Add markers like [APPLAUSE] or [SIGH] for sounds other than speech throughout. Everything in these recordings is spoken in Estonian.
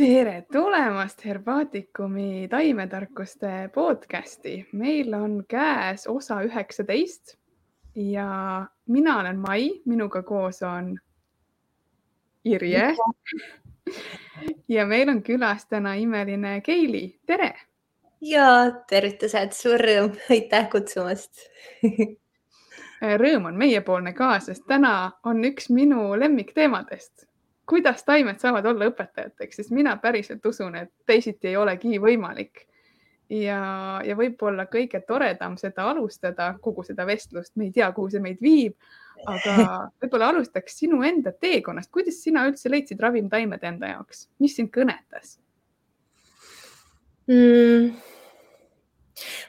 tere tulemast Herbaatikumi taimetarkuste podcasti. meil on käes osa üheksateist ja mina olen Mai, minuga koos on Irje. ja meil on külas täna imeline Keili, tere. ja tervitused, suur rõõm, aitäh kutsumast rõõm on meiepoolne ka, sest täna on üks minu lemmikteemadest kuidas taimed saavad olla õpetajateks, sest mina päriselt usun, et teisiti ei olegi võimalik. ja, ja võib-olla kõige toredam seda alustada, kogu seda vestlust, me ei tea, kuhu see meid viib, aga [LAUGHS] võib-olla alustaks sinu enda teekonnast, kuidas sina üldse leidsid ravimtaimed enda jaoks, mis sind kõnetas mm.?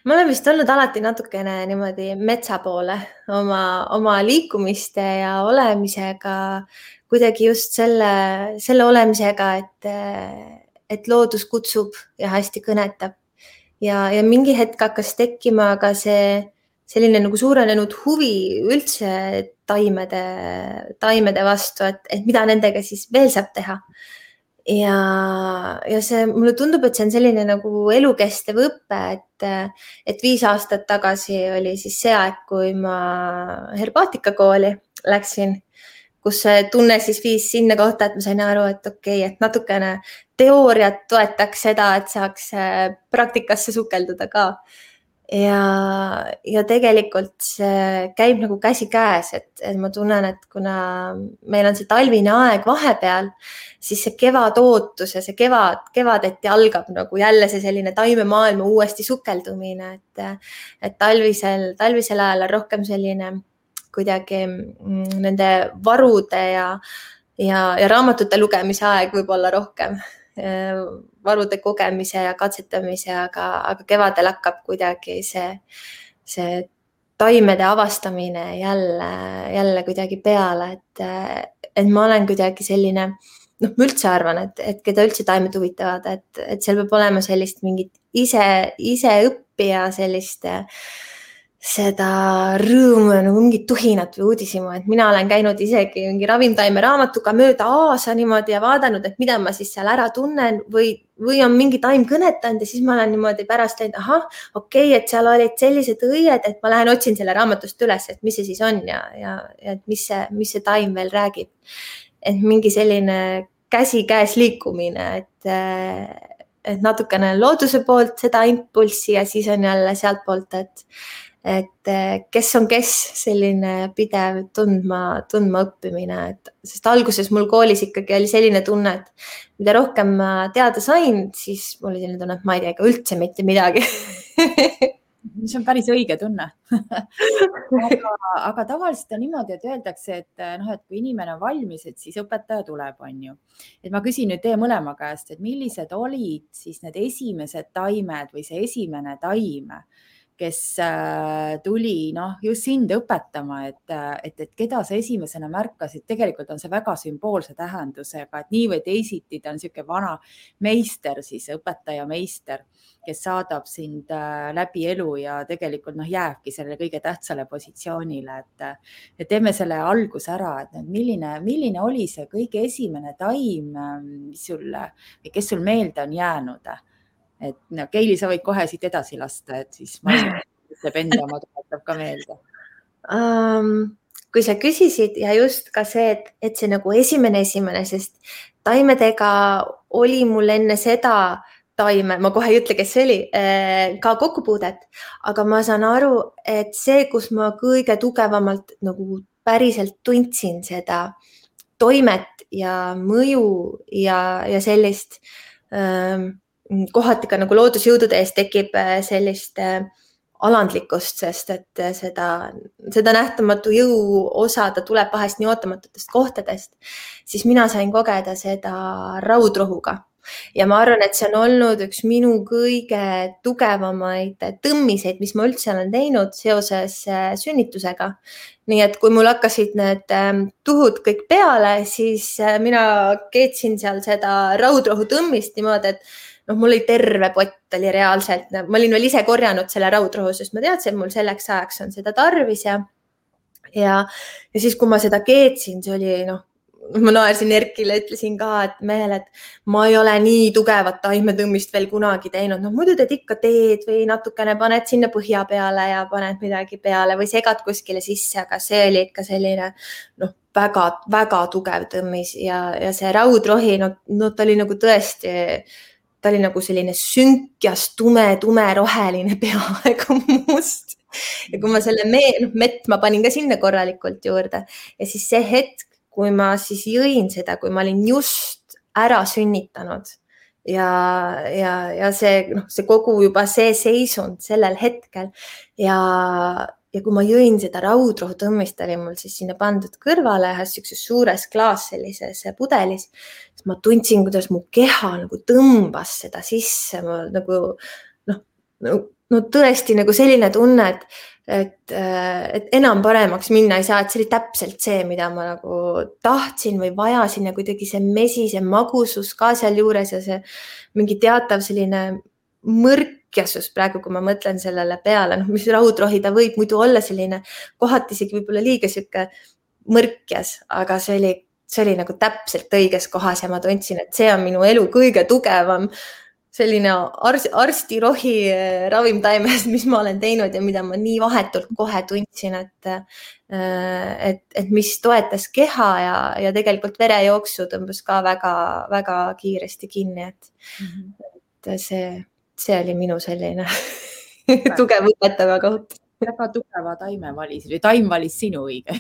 Ma olen vist olnud alati natukene niimoodi metsa poole oma, oma liikumiste ja olemisega kuidagi just selle, selle olemisega, et, et loodus kutsub ja hästi kõnetab. ja, ja mingi hetk hakkas tekkima ka see selline nagu suurenenud huvi üldse taimede, taimede vastu, et, et mida nendega siis veel saab teha. Ja, ja see, mulle tundub, et see on selline nagu elukestev õpe, et, et viis aastat tagasi oli siis see aeg, kui ma herbaatikakooli läksin kus see tunne siis viis sinna kohta, et ma sain aru, et okei okay,, et natukene teooriat toetaks seda, et saaks äh, praktikasse sukelduda ka. Ja, ja tegelikult see käib nagu käsikäes, et, et ma tunnen, et kuna meil on see talvine aeg vahepeal, siis see kevadootus ja see kevad, kevadeti algab nagu jälle see selline taimemaailma uuesti sukeldumine, et, et talvisel, talvisel ajal on rohkem selline kuidagi mm, nende varude ja, ja, ja raamatute lugemise aeg võib-olla rohkem varude kogemise ja katsetamise, aga, aga kevadel hakkab kuidagi see, see taimede avastamine jälle, jälle kuidagi peale, et, et ma olen kuidagi selline, noh, ma üldse arvan, et, et keda üldse taimed huvitavad, et, et seal peab olema sellist mingit ise, iseõppija sellist äh, seda rõõmu ja nagu mingit tuhinat või uudishimu, et mina olen käinud isegi mingi ravimtaime raamatuga mööda aasa niimoodi ja vaadanud, et mida ma siis seal ära tunnen või, või on mingi taim kõnetanud ja siis ma olen niimoodi pärast läinud, ahah, okei okay,, et seal olid sellised õied, et ma lähen otsin selle raamatust üles, et mis see siis on ja, ja, ja et mis see, mis see taim veel räägib. et mingi selline käsikäes liikumine, et et natukene looduse poolt seda impulssi ja siis on jälle sealtpoolt, et et eh, kes on kes, selline pidev tundma, tundma õppimine, et sest alguses mul koolis ikkagi oli selline tunne, et mida rohkem ma teada sain, siis mul oli selline tunne, et ma ei tea ikka üldse mitte midagi [LAUGHS] see on päris õige tunne aga, aga tavaliselt on niimoodi, et öeldakse, et noh, et kui inimene on valmis, et siis õpetaja tuleb, on ju. et ma küsin nüüd teie mõlema käest, et millised olid siis need esimesed taimed või see esimene taim kes äh, tuli noh, just sind õpetama, et, äh, et, et keda sa esimesena märkasid, tegelikult on see väga sümboolse tähendusega, et nii või teisiti ta on niisugune vana meister, siis õpetaja meister, kes saadab sind äh, läbi elu ja tegelikult noh, jääbki sellele kõige tähtsale positsioonile, et, teeme selle alguse ära, et milline, milline oli see kõige esimene taim, mis või kes sul meelde on jäänud et no Keili, sa võid kohe siit edasi lasta, et siis ma [LAUGHS] ütleb enda oma tuletab ka meelde um,. kui sa küsisid ja just ka see, et, et see nagu esimene, esimene, sest taimedega oli mul enne seda taime, ma kohe ei ütle, kes see oli, eh, ka kokkupuudet, aga ma saan aru, et see, kus ma kõige tugevamalt nagu päriselt tundsin seda toimet ja mõju ja, ja sellist ähm, kohati ka nagu loodusjõudude ees tekib äh, sellist äh, alandlikkust, sest et äh, seda, seda nähtamatu jõu osa, ta tuleb vahest nii ootamatutest kohtadest, siis mina sain kogeda seda raudrohuga ja ma arvan, et see on olnud üks minu kõige tugevamaid tõmmiseid, mis ma üldse olen teinud seoses sünnitusega. nii et kui mul hakkasid need ähm, tuhud kõik peale, siis mina keetsin seal seda raudrohu tõmmist niimoodi, et noh, mul oli terve pott oli reaalselt, ma olin veel ise korjanud selle raudrohu, sest ma teadsin, et mul selleks ajaks on seda tarvis ja, ja, ja siis, kui ma seda keetsin, see oli noh, ma naersin Erkile, ütlesin ka, et mehele, et ma ei ole nii tugevat taimetõmmist veel kunagi teinud, noh muidu teed ikka teed või natukene paned sinna põhja peale ja paned midagi peale või segad kuskile sisse, aga see oli ikka selline noh, väga-väga tugev tõmmis ja, ja see raudrohi, no, no ta oli nagu tõesti ta oli nagu selline sünkas, tume, tume, roheline, peaaegu must. ja kui ma selle mee, noh, mett ma panin ka sinna korralikult juurde. Ja siis see hetk, kui ma siis jõin seda, kui ma olin just ära sünnitanud. Ja, ja, ja see, noh, see kogu juba see seisund sellel hetkel. Ja, ja kui ma jõin seda raudrohu tõmmist, oli mul siis sinna pandud kõrvale ühes sihukeses suures klaas sellises pudelis, siis ma tundsin, kuidas mu keha nagu tõmbas seda sisse, ma nagu noh, no tõesti nagu selline tunne, et, et, et enam paremaks minna ei saa, et see oli täpselt see, mida ma nagu tahtsin või vajasin ja kuidagi see mesi, see magusus ka sealjuures ja see mingi teatav selline mõrk mõrkjasus praegu, kui ma mõtlen sellele peale, noh, mis raudrohi, ta võib muidu olla selline kohati isegi võib-olla liiga sihuke mõrkjas, aga see oli, see oli nagu täpselt õiges kohas ja ma tundsin, et see on minu elu kõige tugevam selline arst, arstirohi eh, ravimtaimest, mis ma olen teinud ja mida ma nii vahetult kohe tundsin, et, eh, et, et mis toetas keha ja, ja tegelikult verejooksu tõmbas ka väga-väga kiiresti kinni, et mm, -hmm. et see see oli minu selline tugev õpetaja koht. väga tugeva taime valisid või taim valis sinu õige.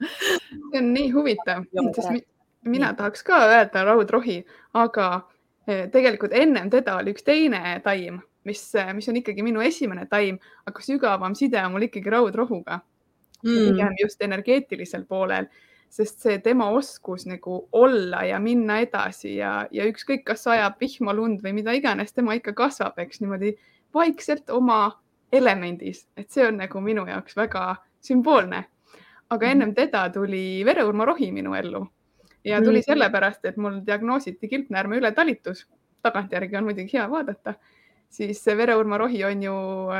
See on nii huvitav, sest mina tahaks ka öelda raudrohi, aga eh, tegelikult ennem teda oli üks teine taim, mis, mis on ikkagi minu esimene taim, aga sügavam side on mul ikkagi raudrohuga mm.. pigem just energeetilisel poolel sest see tema oskus nagu olla ja minna edasi ja, ja ükskõik, kas sajab vihma, lund või mida iganes, tema ikka kasvab, eks niimoodi vaikselt oma elemendis, et see on nagu minu jaoks väga sümboolne. aga mhm. ennem teda tuli vereurmarohi minu ellu ja tuli mhm. sellepärast, et mul diagnoositi kilpnäärme ületalitus. tagantjärgi on muidugi hea vaadata, siis vereurmarohi on ju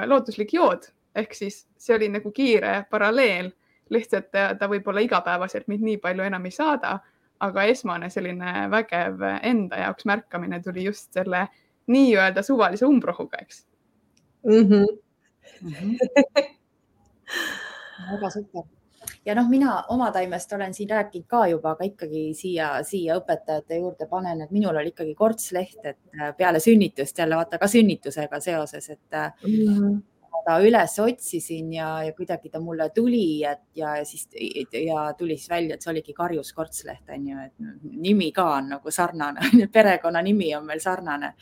looduslik jood ehk siis see oli nagu kiire paralleel lihtsalt ta, võib-olla igapäevaselt mind nii palju enam ei saada, aga esmane selline vägev enda jaoks märkamine tuli just selle nii-öelda suvalise umbrohuga, eks mm. -hmm. Mm -hmm. väga super ja noh, mina oma taimest olen siin rääkinud ka juba, aga ikkagi siia, siia õpetajate juurde panen, et minul oli ikkagi kortsleht, et peale sünnitust jälle vaata ka sünnitusega seoses, et mm -hmm ta üles otsisin ja, ja kuidagi ta mulle tuli, et ja siis ja tuli siis välja, et see oligi Karjus Kortsleht on ju, et nimi ka on nagu sarnane perekonnanimi on meil sarnane.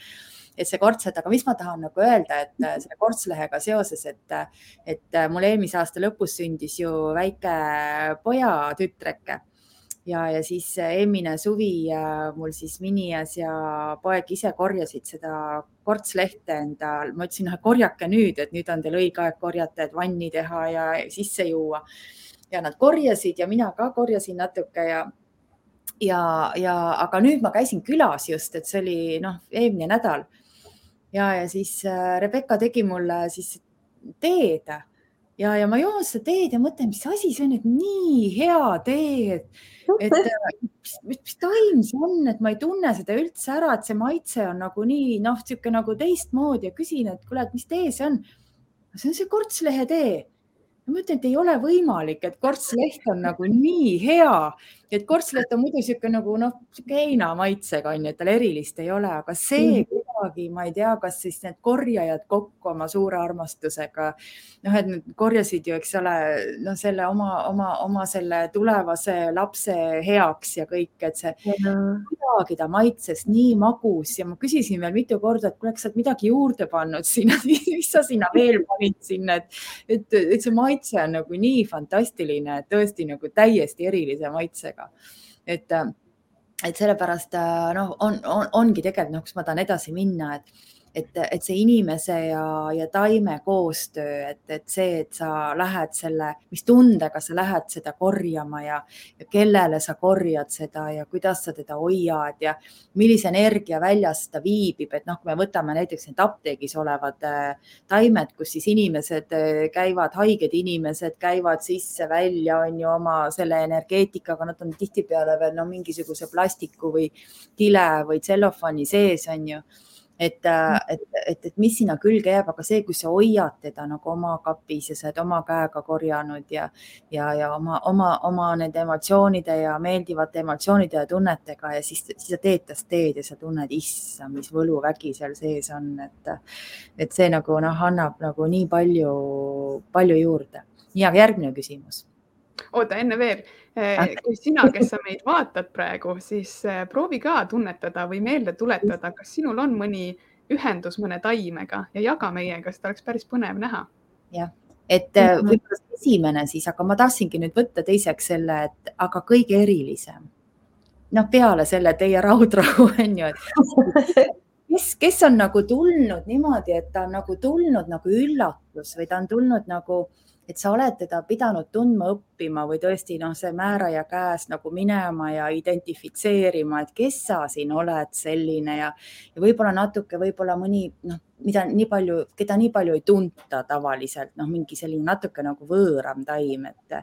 Et see kortslet, aga mis ma tahan nagu öelda, et selle kortslehega seoses, et, et mul eelmise aasta lõpus sündis ju väike pojatütreke ja, ja siis eelmine suvi mul siis minias ja poeg ise korjasid seda kortslehte endal, ma ütlesin, korjake nüüd, et nüüd on teil õige aeg korjata, et vanni teha ja sisse juua. ja nad korjasid ja mina ka korjasin natuke ja, ja, ja aga nüüd ma käisin külas just, et see oli noh, eelmine nädal. Ja, ja siis äh, Rebecca tegi mulle siis teed ja, ja ma joon seda teed ja mõtlen, mis asi see on, et nii hea tee, et, et mis, mis taim see on, et ma ei tunne seda üldse ära, et see maitse on nagu nii noh, niisugune nagu teistmoodi ja küsin, et kuule, et mis tee see on. see on see kortslehe tee. Ma ütlen, et ei ole võimalik, et kortsleht on nagu nii hea, et kortsleht on muidu niisugune nagu noh, niisugune heinamaitsega on ju, et tal erilist ei ole, aga see mm kuidagi, ma ei tea, kas siis need korjajad kokku oma suure armastusega, noh, et nad korjasid ju, eks ole, noh, selle oma, oma, oma selle tulevase lapse heaks ja kõik, et see kuidagi ta maitses nii magus ja ma küsisin veel mitu korda, et kuule, kas sa oled midagi juurde pannud sinna [LAUGHS] mis sa sinna veel panid sinna, et, et, et see maitse on nagu nii fantastiline, tõesti nagu täiesti erilise maitsega, et et sellepärast äh, noh, on, on, ongi tegelikult noh, kus ma tahan edasi minna, et, et, et see inimese ja, ja taime koostöö, et, et see, et sa lähed selle, mis tundega sa lähed seda korjama ja, ja kellele sa korjad seda ja kuidas sa teda hoiad ja millise energia väljas ta viibib, et noh, kui me võtame näiteks need apteegis olevad äh, taimed, kus siis inimesed äh, käivad, haiged inimesed käivad sisse-välja, on ju oma selle energeetikaga, nad on tihtipeale veel no mingisuguse plastiku või kile või tsellofani sees, on ju et, äh, et, et, et mis sinna külge jääb, aga see, kui sa hoiad teda nagu oma kapis ja sa oled oma käega korjanud ja, ja, ja oma, oma, oma nende emotsioonide ja meeldivate emotsioonide ja tunnetega ja siis, siis sa teed tast teed ja sa tunned, issand, mis võluvägi seal sees on, et, et see nagu noh, annab nagu nii palju, palju juurde. nii, aga järgmine küsimus oota, enne veel, eh, kui sina, kes sa meid vaatad praegu, siis eh, proovi ka tunnetada või meelde tuletada, kas sinul on mõni ühendus mõne taimega ja jaga meiega, seda oleks päris põnev näha. jah, et eh, mhm. võib-olla esimene siis, aga ma tahtsingi nüüd võtta teiseks selle, et aga kõige erilisem. noh, peale selle teie raudrahu [LAUGHS] on ju, et kes, kes on nagu tulnud niimoodi, et ta on nagu tulnud nagu üllatus või ta on tulnud nagu et sa oled teda pidanud tundma, õppima või tõesti noh, see määraja käes nagu minema ja identifitseerima, et kes sa siin oled selline ja, ja võib-olla natuke, võib-olla mõni noh, mida nii palju, keda nii palju ei tunta tavaliselt, noh, mingi selline natuke nagu võõram taim, et,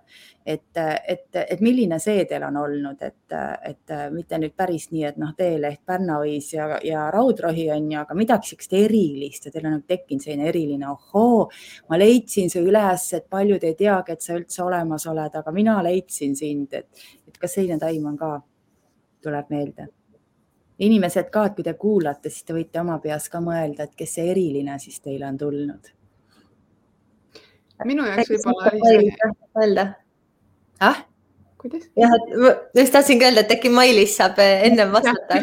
et, et, et milline see teil on olnud, et, et mitte nüüd päris nii, et noh, teeleht, pärnaõis ja, ja raudrohi on ju, aga midagi sihukest erilist ja teil on tekkinud selline eriline, ohoo, ma leidsin su üles, et paljud ei teagi, et sa üldse olemas oled, aga mina leidsin sind, et, et kas selline taim on ka, tuleb meelde inimesed ka, et kui te kuulate, siis te võite oma peas ka mõelda, et kes see eriline siis teile on tulnud. minu jaoks võib-olla öelda ah?. kuidas? jah, et ma just tahtsingi öelda, et äkki Mailis saab eh, ennem vastata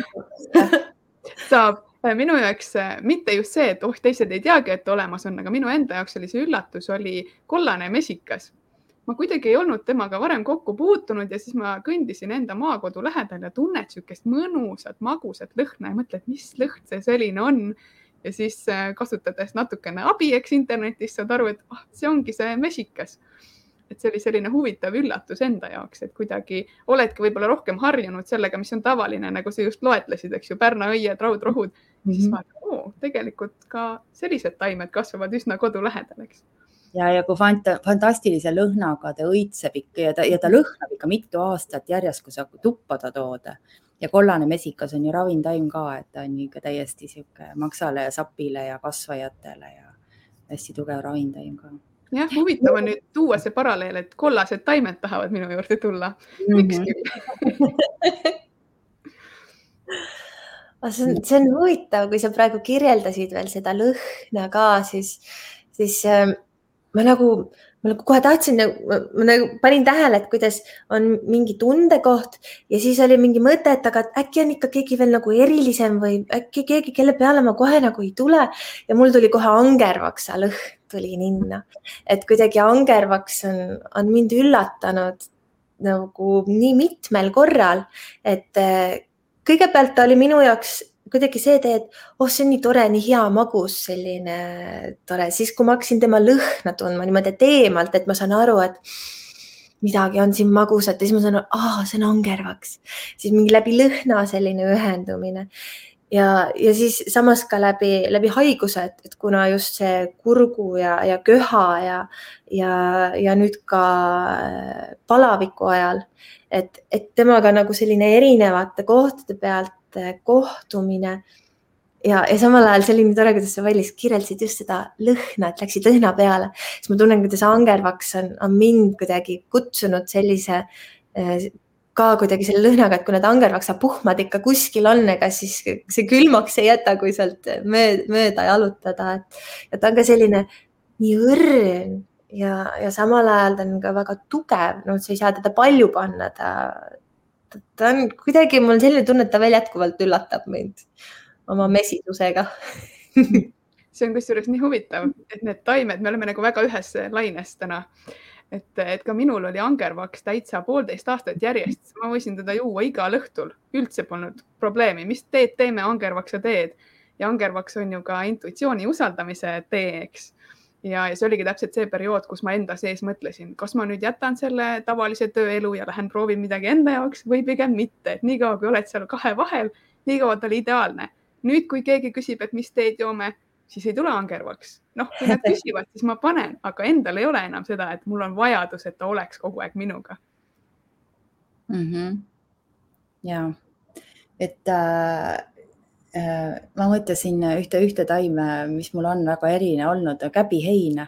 [LAUGHS] saab, minu jaoks eh, mitte just see, et oh, teised ei teagi, et olemas on, aga minu enda jaoks oli see üllatus, oli kollane mesikas ma kuidagi ei olnud temaga varem kokku puutunud ja siis ma kõndisin enda maakodu lähedal ja tunned niisugust mõnusat, magusat lõhna ja mõtled, mis lõhn see selline on. ja siis äh, kasutades natukene abi, eks internetist saad aru, et ah, see ongi see mesikas. et see oli selline huvitav üllatus enda jaoks, et kuidagi oledki võib-olla rohkem harjunud sellega, mis on tavaline, nagu sa just loetlesid, eks ju, Pärna õied, raudrohud mm. -hmm. siis vaatad, oo, tegelikult ka sellised taimed kasvavad üsna kodu lähedal, eks ja, ja kui fant fantastilise lõhnaga ta õitseb ikka ja ta, ja ta lõhnab ikka mitu aastat järjest, kui sa tuppa ta tood. ja kollane mesikas on ju ravintaim ka, et ta on ikka täiesti sihuke maksale ja sapile ja kasvajatele ja hästi tugev ravintaim ka jah, huvitav on nüüd tuua see paralleel, et kollased taimed tahavad minu juurde tulla. miks mhm. küll? [LAUGHS] see on, see on huvitav, kui sa praegu kirjeldasid veel seda lõhna ka, siis, siis äh, ma nagu, ma nagu kohe tahtsin, ma nagu panin tähele, et kuidas on mingi tundekoht ja siis oli mingi mõte, et aga äkki on ikka keegi veel nagu erilisem või äkki keegi, kelle peale ma kohe nagu ei tule. Ja mul tuli kohe angervaksa lõhn tuli ninna, et kuidagi angervaks on, on mind üllatanud nagu nii mitmel korral, et eh, kõigepealt ta oli minu jaoks kuidagi see tee, et oh, see on nii tore, nii hea magus, selline tore, siis kui ma hakkasin tema lõhna tundma niimoodi teemalt, et ma saan aru, et midagi on siin magusat ja siis ma saan aru, aa, see on angervaks, siis mingi läbi lõhna selline ühendumine. Ja, ja siis samas ka läbi, läbi haiguse, et, et kuna just see kurgu ja, ja köha ja, ja, ja nüüd ka palaviku ajal, et, et temaga nagu selline erinevate kohtade pealt inimeste kohtumine. ja, ja samal ajal see oli nii tore, kuidas sa Mailis kirjeldasid just seda lõhna, et läksid lõhna peale, siis ma tunnen, kuidas angervaks on, on mind kuidagi kutsunud sellise eh, ka kuidagi selle lõhnaga, et kui need angervaksa puhmad ikka kuskil on, ega siis see külmaks ei jäta, kui sealt mööda, mööda jalutada, et ja ta on ka selline nii õrn ja, ja samal ajal ta on ka väga tugev, no sa ei saa teda palju panna, ta, ta on kuidagi, mul on selline tunne, et ta veel jätkuvalt üllatab mind oma mesisusega. See on kusjuures nii huvitav, et need taimed, me oleme nagu väga ühes laines täna. et, et ka minul oli angervaks täitsa poolteist aastat järjest, ma võisin teda juua igal õhtul, üldse polnud probleemi, mis teed teeme, angervaksa teed. Ja angervaks on ju ka intuitsiooni usaldamise tee, eks ja, ja see oligi täpselt see periood, kus ma enda sees mõtlesin, kas ma nüüd jätan selle tavalise tööelu ja lähen proovin midagi enda jaoks või pigem mitte, et niikaua kui oled seal kahe vahel, niikaua ta oli ideaalne. nüüd, kui keegi küsib, et mis teed joome, siis ei tule angervaks. noh, kui nad [LAUGHS] küsivad, siis ma panen, aga endal ei ole enam seda, et mul on vajadus, et ta oleks kogu aeg minuga mm. -hmm. ja, et äh ma mõtlesin ühte, ühte taime, mis mul on väga eriline olnud, käbiheina,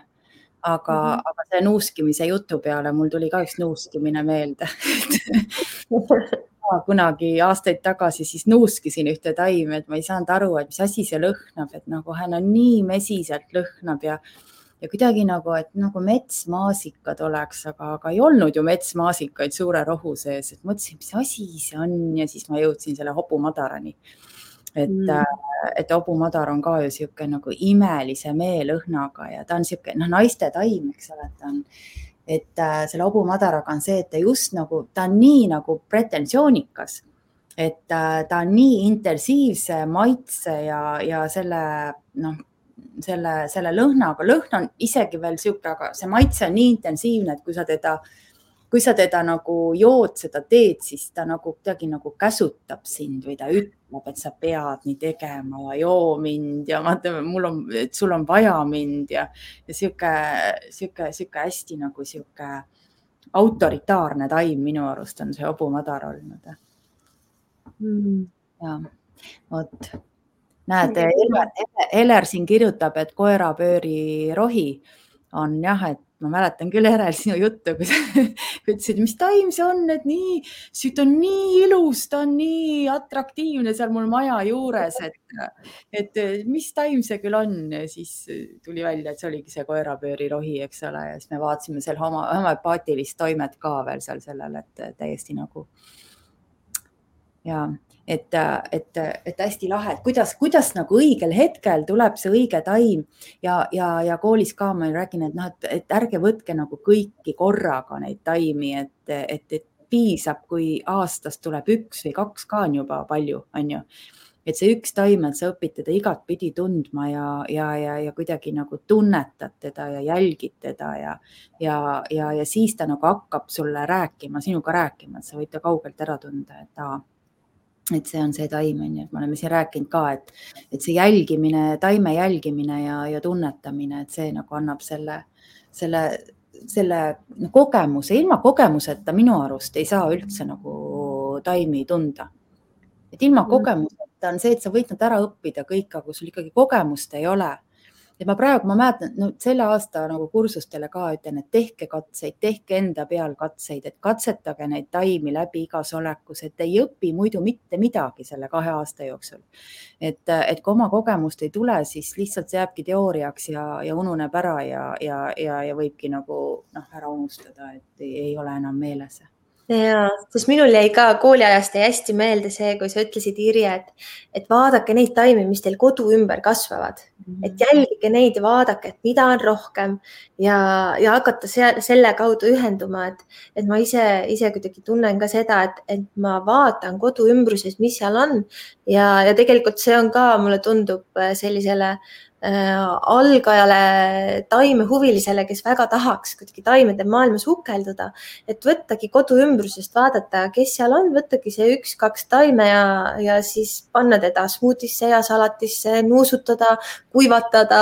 aga mm, -hmm. aga see nuuskimise jutu peale mul tuli ka üks nuuskimine meelde. [LAUGHS] Kunagi aastaid tagasi siis nuuskisin ühte taime, et ma ei saanud aru, et mis asi see lõhnab, et nagu hän on nii mesiselt lõhnab ja ja kuidagi nagu, et nagu metsmaasikad oleks, aga, aga ei olnud ju metsmaasikaid suure rohu sees, et mõtlesin, mis asi see on ja siis ma jõudsin selle hobumadarani et mm., äh, et hobumadar on ka ju niisugune nagu imelise meelõhnaga ja ta on niisugune noh, naiste taim, eks ole, ta on, et äh, selle hobumadaraga on see, et ta just nagu, ta on nii nagu pretensioonikas, et äh, ta on nii intensiivse maitse ja, ja selle noh, selle, selle lõhnaga, lõhn on isegi veel niisugune, aga see maitse on nii intensiivne, et kui sa teda kui sa teda nagu jood, seda teed, siis ta nagu kuidagi nagu käsutab sind või ta ütleb, et sa pead nii tegema ja joo mind ja vaata, mul on, et sul on vaja mind ja, ja sihuke, sihuke, sihuke hästi nagu sihuke autoritaarne taim minu arust on see hobumadar olnud. Mm.. ja vot, näed, Heler, Heler siin kirjutab, et koerapööri rohi on jah, et ma mäletan küll järel sinu juttu, kui sa [LAUGHS] ütlesid, mis taim see on, et nii, siit on nii ilus, ta on nii atraktiivne seal mul maja juures, et, et mis taim see küll on? Siis tuli välja, et see oligi see koerapöörirohi, eks ole, ja siis me vaatasime seal oma homöopaatilist toimet ka veel seal sellel, et täiesti nagu ja et, et, et hästi lahe, et kuidas, kuidas nagu õigel hetkel tuleb see õige taim. Ja, ja, ja koolis ka ma räägin, et noh, et, et ärge võtke nagu kõiki korraga neid taimi, et, et, et piisab, kui aastas tuleb üks või kaks ka on juba palju, on ju. Et see üks taim, et sa õpid teda igatpidi tundma ja, ja, ja, ja kuidagi nagu tunnetad teda ja jälgid teda ja, ja, ja, ja siis ta nagu hakkab sulle rääkima, sinuga rääkima, et sa võid ta kaugelt ära tunda, et aa et see on see taim, on ju, et me oleme siin rääkinud ka, et, et see jälgimine, taime jälgimine ja, ja tunnetamine, et see nagu annab selle, selle, selle kogemuse, ilma kogemuseta minu arust ei saa üldse nagu taimi tunda. et ilma mm. kogemuseta on see, et sa võid nad ära õppida kõik, aga kui sul ikkagi kogemust ei ole et ma praegu, ma mäletan, no selle aasta nagu kursustele ka ütlen, et tehke katseid, tehke enda peal katseid, et katsetage neid taimi läbi igas olekus, et ei õpi muidu mitte midagi selle kahe aasta jooksul. et, et kui oma kogemust ei tule, siis lihtsalt see jääbki teooriaks ja, ja ununeb ära ja, ja, ja, ja võibki nagu noh, ära unustada, et ei, ei ole enam meeles ja, sest minul jäi ka kooliajast jäi hästi meelde see, kui sa ütlesid, Irje, et, et vaadake neid taimi, mis teil kodu ümber kasvavad mm, -hmm. et jälgige neid ja vaadake, et mida on rohkem ja, ja hakata seal selle kaudu ühenduma, et, et ma ise, ise kuidagi tunnen ka seda, et, et ma vaatan kodu ümbruses, mis seal on ja, ja tegelikult see on ka, mulle tundub sellisele algajale taimehuvilisele, kes väga tahaks kuidagi taimede maailmas sukelduda, et võttagi kodu ümbrusest, vaadata, kes seal on, võttagi see üks-kaks taime ja, ja siis panna teda smuutisse ja salatisse, nuusutada, kuivatada,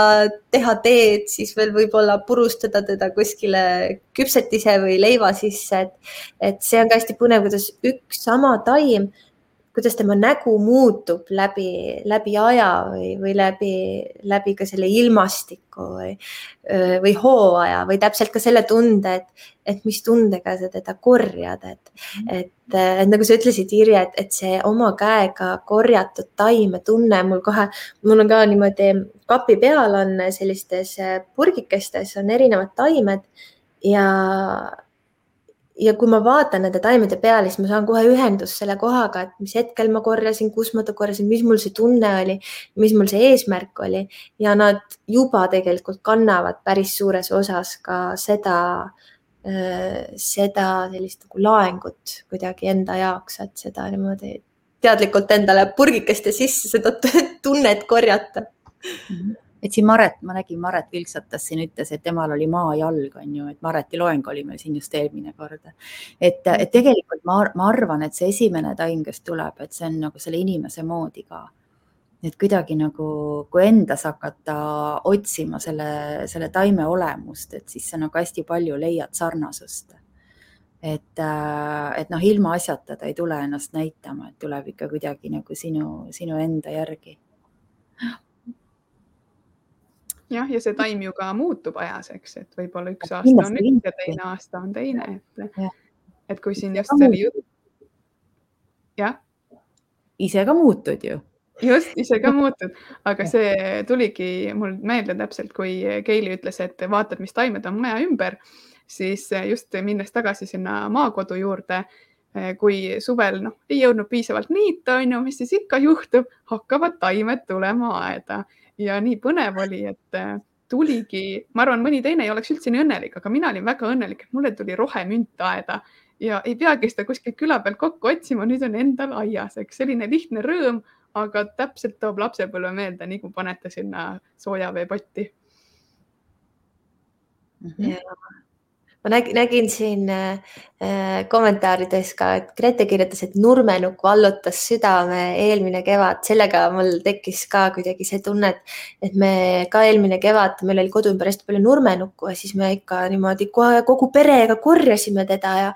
teha teed, siis veel võib-olla purustada teda kuskile küpsetise või leiva sisse, et, et see on ka hästi põnev, kuidas üks sama taim kuidas tema nägu muutub läbi, läbi aja või, või läbi, läbi ka selle ilmastiku või, või hooaja või täpselt ka selle tunde, et, et mis tundega sa teda korjad, et, et, et nagu sa ütlesid, Irje, et, et see oma käega korjatud taimetunne mul kohe, mul on ka niimoodi kapi peal on sellistes purgikestes on erinevad taimed ja ja kui ma vaatan nende taimede peale, siis ma saan kohe ühendust selle kohaga, et mis hetkel ma korjasin, kus ma ta korjasin, mis mul see tunne oli, mis mul see eesmärk oli ja nad juba tegelikult kannavad päris suures osas ka seda, äh, seda sellist nagu laengut kuidagi enda jaoks, et seda niimoodi teadlikult endale purgikeste sisse seda [LAUGHS] tunnet korjata mm. -hmm et siin Maret, ma nägin, Maret vilksatas siin, ütles, et temal oli maajalg, on ju, et Mareti loeng oli meil siin just eelmine kord. et, et tegelikult ma, ma arvan, et see esimene taim, kes tuleb, et see on nagu selle inimese moodi ka et kuidagi nagu, kui endas hakata otsima selle, selle taime olemust, et siis sa nagu hästi palju leiad sarnasust. et, et noh, ilmaasjata ta ei tule ennast näitama, et tuleb ikka kuidagi nagu sinu, sinu enda järgi. Jah, ja see taim ju ka muutub ajas, eks, et võib-olla üks aasta on üks ja teine aasta on teine, et, et kui siin just see oli jutt. jah. ise ka muutud ju. Just, ise ka muutud, aga see tuligi mul meelde täpselt, kui Keili ütles, et vaatad, mis taimed on maja ümber, siis just minnes tagasi sinna maakodu juurde, kui suvel noh, ei jõudnud piisavalt niita, on ju, mis siis ikka juhtub, hakkavad taimed tulema aeda ja nii põnev oli, et tuligi, ma arvan, mõni teine ei oleks üldse nii õnnelik, aga mina olin väga õnnelik, et mulle tuli rohemünt aeda. Ja ei peagi seda kuskilt küla pealt kokku otsima, nüüd on endal aias, eks. Selline lihtne rõõm aga täpselt toob lapsepõlve meelde, nii kui panete sinna sooja veepotti mm. -hmm ma nägin, nägin siin äh, kommentaarides ka, et Grete kirjutas, et nurmenukk vallutas südame eelmine kevad, sellega mul tekkis ka kuidagi see tunne, et, et me ka eelmine kevad, meil oli kodu ümber hästi palju nurmenukku ja siis me ikka niimoodi kohe kogu perega korjasime teda ja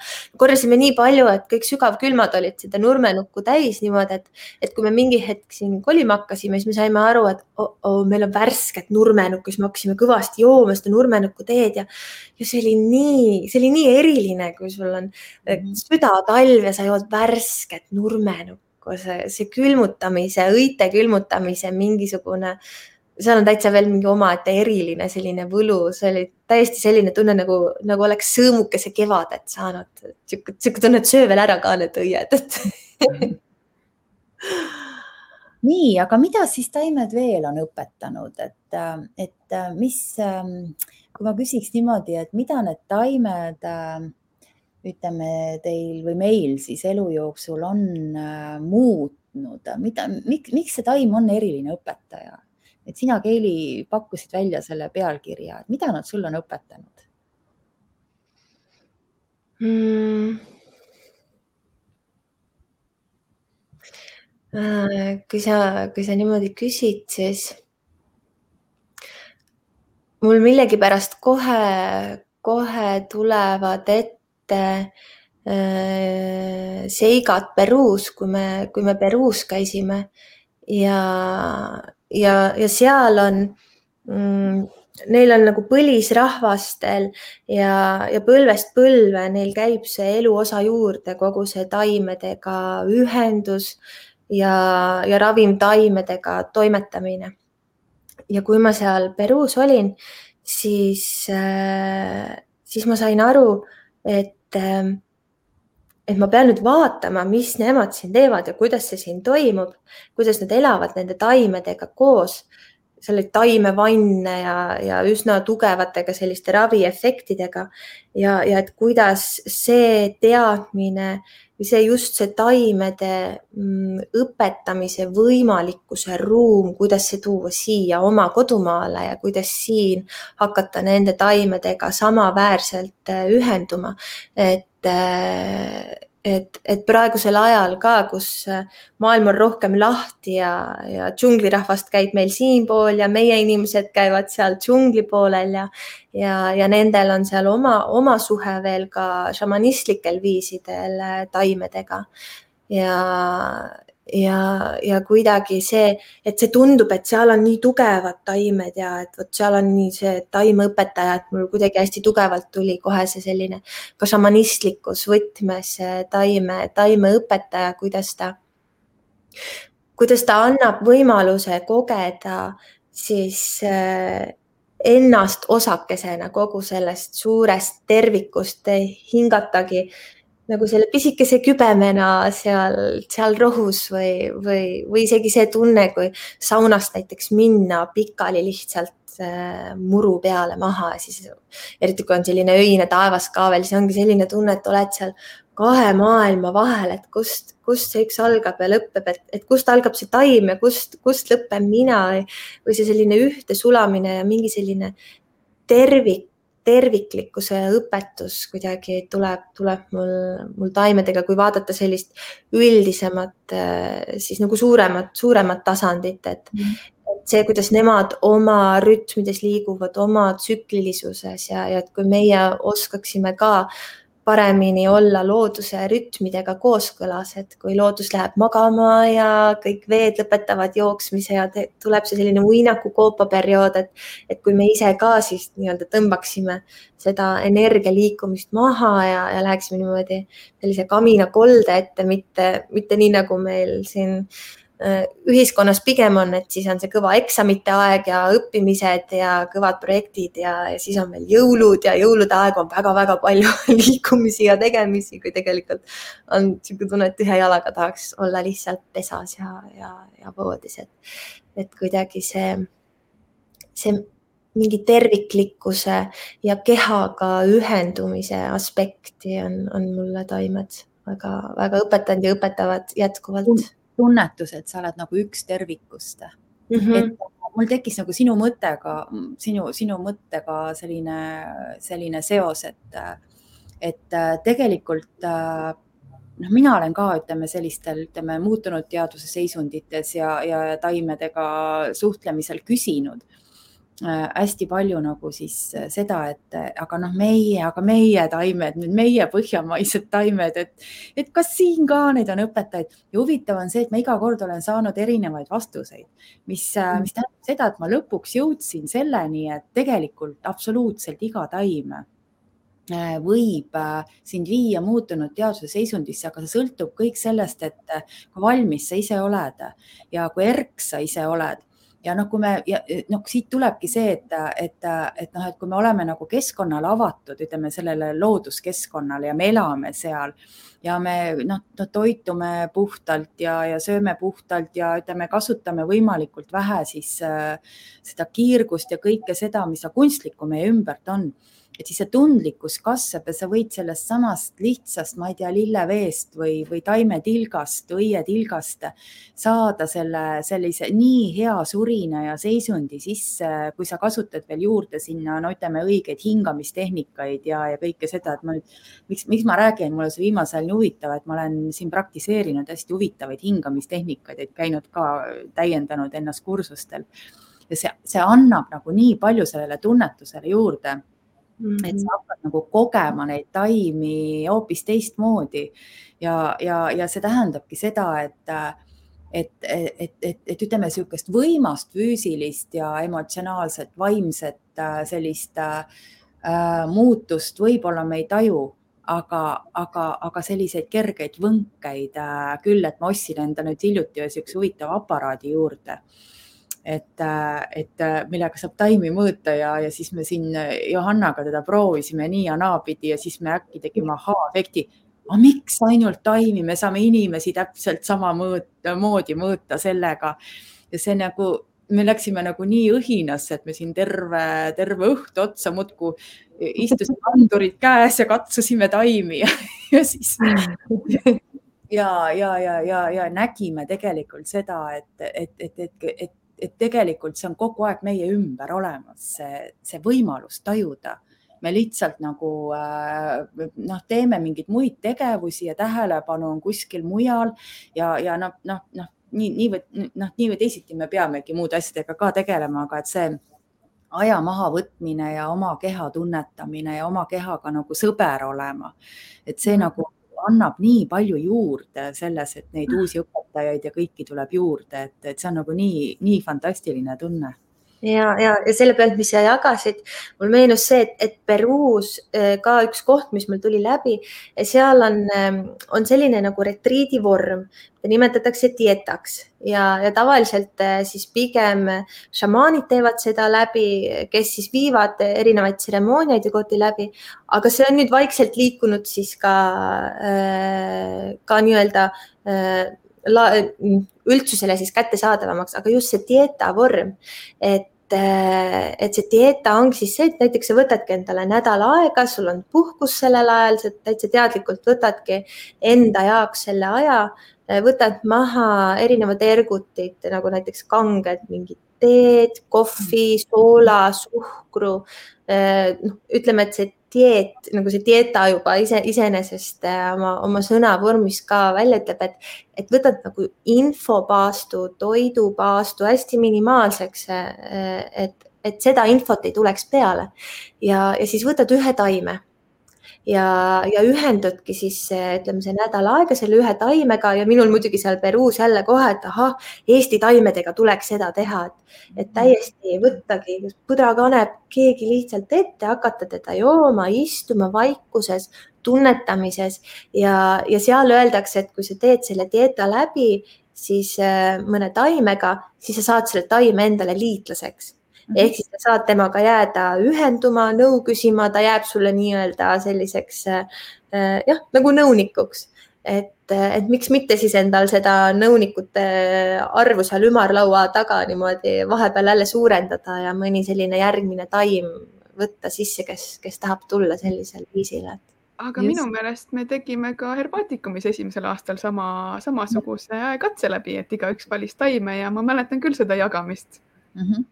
korjasime nii palju, et kõik sügavkülmad olid seda nurmenukku täis niimoodi, et, et kui me mingi hetk siin kolima hakkasime, siis me saime aru, et oh, oh, meil on värsket nurmenukku, siis me hakkasime kõvasti jooma seda nurmenukku teed ja, ja see oli nii nii, see oli nii eriline, kui sul on mhm. südatalv ja sa jood värsket nurmenukku, see, see külmutamise, õite külmutamise mingisugune, seal on täitsa veel mingi omaette eriline selline võlu, see oli täiesti selline tunne nagu, nagu oleks sõõmukese kevadet saanud. sihuke, sihuke tunne, et söö veel ära ka need õied, et [LAUGHS] nii, aga mida siis taimed veel on õpetanud, et, et mis kui ma küsiks niimoodi, et mida need taimed, äh, ütleme teil või meil siis elu jooksul on äh, muutnud, mida, miks, see taim on eriline õpetaja? et sina, Keili, pakkusid välja selle pealkirja, et mida nad sulle on õpetanud hmm.? Kui sa, kui sa niimoodi küsid, siis mul millegipärast kohe, kohe tulevad ette äh, seigad Peruus, kui me, kui me Peruus käisime. Ja, ja, ja seal on mm, neil on nagu põlisrahvastel ja, ja põlvest põlve, neil käib see eluosa juurde, kogu see taimedega ühendus ja, ja ravimtaimedega toimetamine. Ja kui ma seal Peruus olin, siis, äh, siis ma sain aru, et, äh, et ma pean nüüd vaatama, mis nemad siin teevad ja kuidas see siin toimub, kuidas nad elavad nende taimedega koos, selle taimevanne ja, ja üsna tugevatega selliste raviefektidega ja, ja et kuidas see teadmine või see just see taimede mm, õpetamise võimalikkuse ruum, kuidas see tuua siia oma kodumaale ja kuidas siin hakata nende taimedega samaväärselt äh, ühenduma. et, äh, et, et praegusel ajal ka, kus äh, maailm on rohkem lahti ja, ja džunglirahvast käib meil siinpool ja meie inimesed käivad seal džungli poolel ja, ja, ja nendel on seal oma, oma suhe veel ka šamanistlikel viisidel äh, taimedega. ja, ja, ja kuidagi see, et see tundub, et seal on nii tugevad taimed ja et vot seal on nii see taimeõpetaja, et mul kuidagi hästi tugevalt tuli kohe see selline ka šamanistlikus võtmes taime, taimeõpetaja, kuidas ta, kuidas ta annab võimaluse kogeda siis äh, ennast osakesena kogu sellest suurest tervikust, hingatagi nagu selle pisikese kübemena seal, seal rohus või, või, või isegi see tunne, kui saunast näiteks minna pikali lihtsalt äh, muru peale maha, siis eriti kui on selline öine taevas ka veel, siis ongi selline tunne, et oled seal kahe maailma vahel, et kust, kust see üks algab ja lõpeb, et, et kust algab see taim ja kust, kust lõpeb mina või see selline ühte sulamine ja mingi selline tervik, terviklikkuse õpetus kuidagi tuleb, tuleb mul, mul taimedega, kui vaadata sellist üldisemat, siis nagu suuremat, suuremat tasandit, et mm see, kuidas nemad oma rütmides liiguvad, oma tsüklilisuses ja, ja et kui meie oskaksime ka paremini olla looduse rütmidega kooskõlas, et kui loodus läheb magama ja kõik veed lõpetavad jooksmise ja tuleb see selline uinakukoopa periood, et, et kui me ise ka siis nii-öelda tõmbaksime seda energia liikumist maha ja, ja läheksime niimoodi sellise kaminakolde ette, mitte, mitte nii nagu meil siin Äh, ühiskonnas pigem on, et siis on see kõva eksamite aeg ja õppimised ja kõvad projektid ja, ja siis on veel jõulud ja jõulude aeg on väga-väga palju [LAUGHS] liikumisi ja tegemisi, kui tegelikult on niisugune tunne, et ühe jalaga tahaks olla lihtsalt pesas ja, ja, ja voodis, et, et kuidagi see, see mingi terviklikkuse ja kehaga ühendumise aspekti on, on mulle taimed väga-väga õpetanud ja õpetavad jätkuvalt tunnetus, et sa oled nagu üks tervikust mm. -hmm. et mul tekkis nagu sinu mõttega, sinu, sinu mõttega selline, selline seos, et, et tegelikult noh, mina olen ka, ütleme sellistel, ütleme muutunud teaduse seisundites ja, ja taimedega suhtlemisel küsinud Äh, hästi palju nagu siis äh, seda, et äh, aga noh, meie, aga meie taimed, nüüd meie põhjamaised taimed, et, et kas siin ka neid on õpetajaid ja huvitav on see, et ma iga kord olen saanud erinevaid vastuseid, mis, mm. mis tähendab seda, et ma lõpuks jõudsin selleni, et tegelikult absoluutselt iga taim võib sind viia muutunud teaduse seisundisse, aga see sõltub kõik sellest, et kui valmis sa ise oled ja kui erk sa ise oled ja noh, kui me ja noh, siit tulebki see, et, et, et noh, et kui me oleme nagu keskkonnale avatud, ütleme sellele looduskeskkonnale ja me elame seal ja me noh, toitume puhtalt ja, ja sööme puhtalt ja ütleme, kasutame võimalikult vähe siis äh, seda kiirgust ja kõike seda, mis kunstlikku meie ümbert on et siis see tundlikkus kasvab ja sa võid sellest samast lihtsast, ma ei tea, lilleveest või, või taimetilgast, õietilgast saada selle sellise nii hea surina ja seisundi sisse, kui sa kasutad veel juurde sinna, no ütleme, õigeid hingamistehnikaid ja, ja kõike seda, et ma nüüd, miks, miks ma räägin, mul on see viimasel ajal nii huvitav, et ma olen siin praktiseerinud hästi huvitavaid hingamistehnikaid, et käinud ka, täiendanud ennast kursustel. Ja see, see annab nagu nii palju sellele tunnetusele juurde Mm -hmm. et sa hakkad nagu kogema neid taimi hoopis teistmoodi ja, ja, ja see tähendabki seda, et, et, et, et, et ütleme, niisugust võimast füüsilist ja emotsionaalset, vaimset sellist äh, muutust võib-olla me ei taju, aga, aga, aga selliseid kergeid võnkeid äh, küll, et ma ostsin enda nüüd hiljuti ühe niisuguse huvitava aparaadi juurde äh, et, et millega saab taimi mõõta ja, ja siis me siin Johannaga teda proovisime nii ja naapidi ja siis me äkki tegime ahaa-efekti. aga miks ainult taimi, me saame inimesi täpselt sama mõõta, sellega. Ja see nagu, me läksime nagu nii õhinasse, et me siin terve, terve õhtu otsa muudkui istusime andurid käes ja katsusime taimi ja, ja siis ja, ja, ja, ja, ja nägime tegelikult seda, et, et, et, et, et et tegelikult see on kogu aeg meie ümber olemas, see, see võimalus tajuda. me lihtsalt nagu äh, noh, teeme mingeid muid tegevusi ja tähelepanu on kuskil mujal ja, ja noh, noh, noh, nii, nii või noh, nii või teisiti me peamegi muude asjadega ka tegelema, aga et see aja mahavõtmine ja oma keha tunnetamine ja oma kehaga nagu sõber olema, et see mm. nagu annab nii palju juurde selles, et neid uusi õpetajaid ja kõiki tuleb juurde, et, et see on nagu nii, nii fantastiline tunne. Ja, ja, ja selle pealt, mis sa jagasid, mul meenus see, et, et Peruus äh, ka üks koht, mis mul tuli läbi, seal on, ähm, on selline nagu retriidivorm, nimetatakse dietaks. Ja, ja tavaliselt äh, siis pigem šamaanid teevad seda läbi, kes siis viivad erinevaid tseremooniaid ja kohti läbi, aga see on nüüd vaikselt liikunud siis ka, äh, ka nii-öelda üldsusele siis kättesaadavamaks, aga just see dieta vorm, et et see dieta ongi siis see, et näiteks sa võtadki endale nädal aega, sul on puhkus sellel ajal, sa täitsa teadlikult võtadki enda jaoks selle aja, võtad maha erinevad ergutid nagu näiteks kanged mingid teed, kohvi, soola, suhkru. noh, ütleme, et see dieet nagu see dieta juba ise iseenesest äh, oma, oma sõnavormis ka välja ütleb, et, et võtad nagu infopaastu, toidupaastu hästi minimaalseks, äh, et, et seda infot ei tuleks peale. Ja, ja siis võtad ühe taime ja, ja ühendudki siis ütleme, see nädal aega selle ühe taimega ja minul muidugi seal Peruus jälle kohe, et ahah, Eesti taimedega tuleks seda teha, et, et täiesti võttagi põdrakanep keegi lihtsalt ette, hakata teda jooma, istuma vaikuses, tunnetamises ja, ja seal öeldakse, et kui sa teed selle dieeta läbi, siis äh, mõne taimega, siis sa saad selle taime endale liitlaseks Mhm. Ehk siis sa saad temaga jääda ühenduma, nõu küsima, ta jääb sulle nii-öelda selliseks äh, jah, nagu nõunikuks, et, et miks mitte siis endal seda nõunikute arvu seal ümarlaua taga niimoodi vahepeal jälle suurendada ja mõni selline järgmine taim võtta sisse, kes, kes tahab tulla sellisel viisil, aga Just. minu meelest me tegime ka Herbaatikumis esimesel aastal sama, samasuguse katse läbi, et igaüks valis taime ja ma mäletan küll seda jagamist mm. -hmm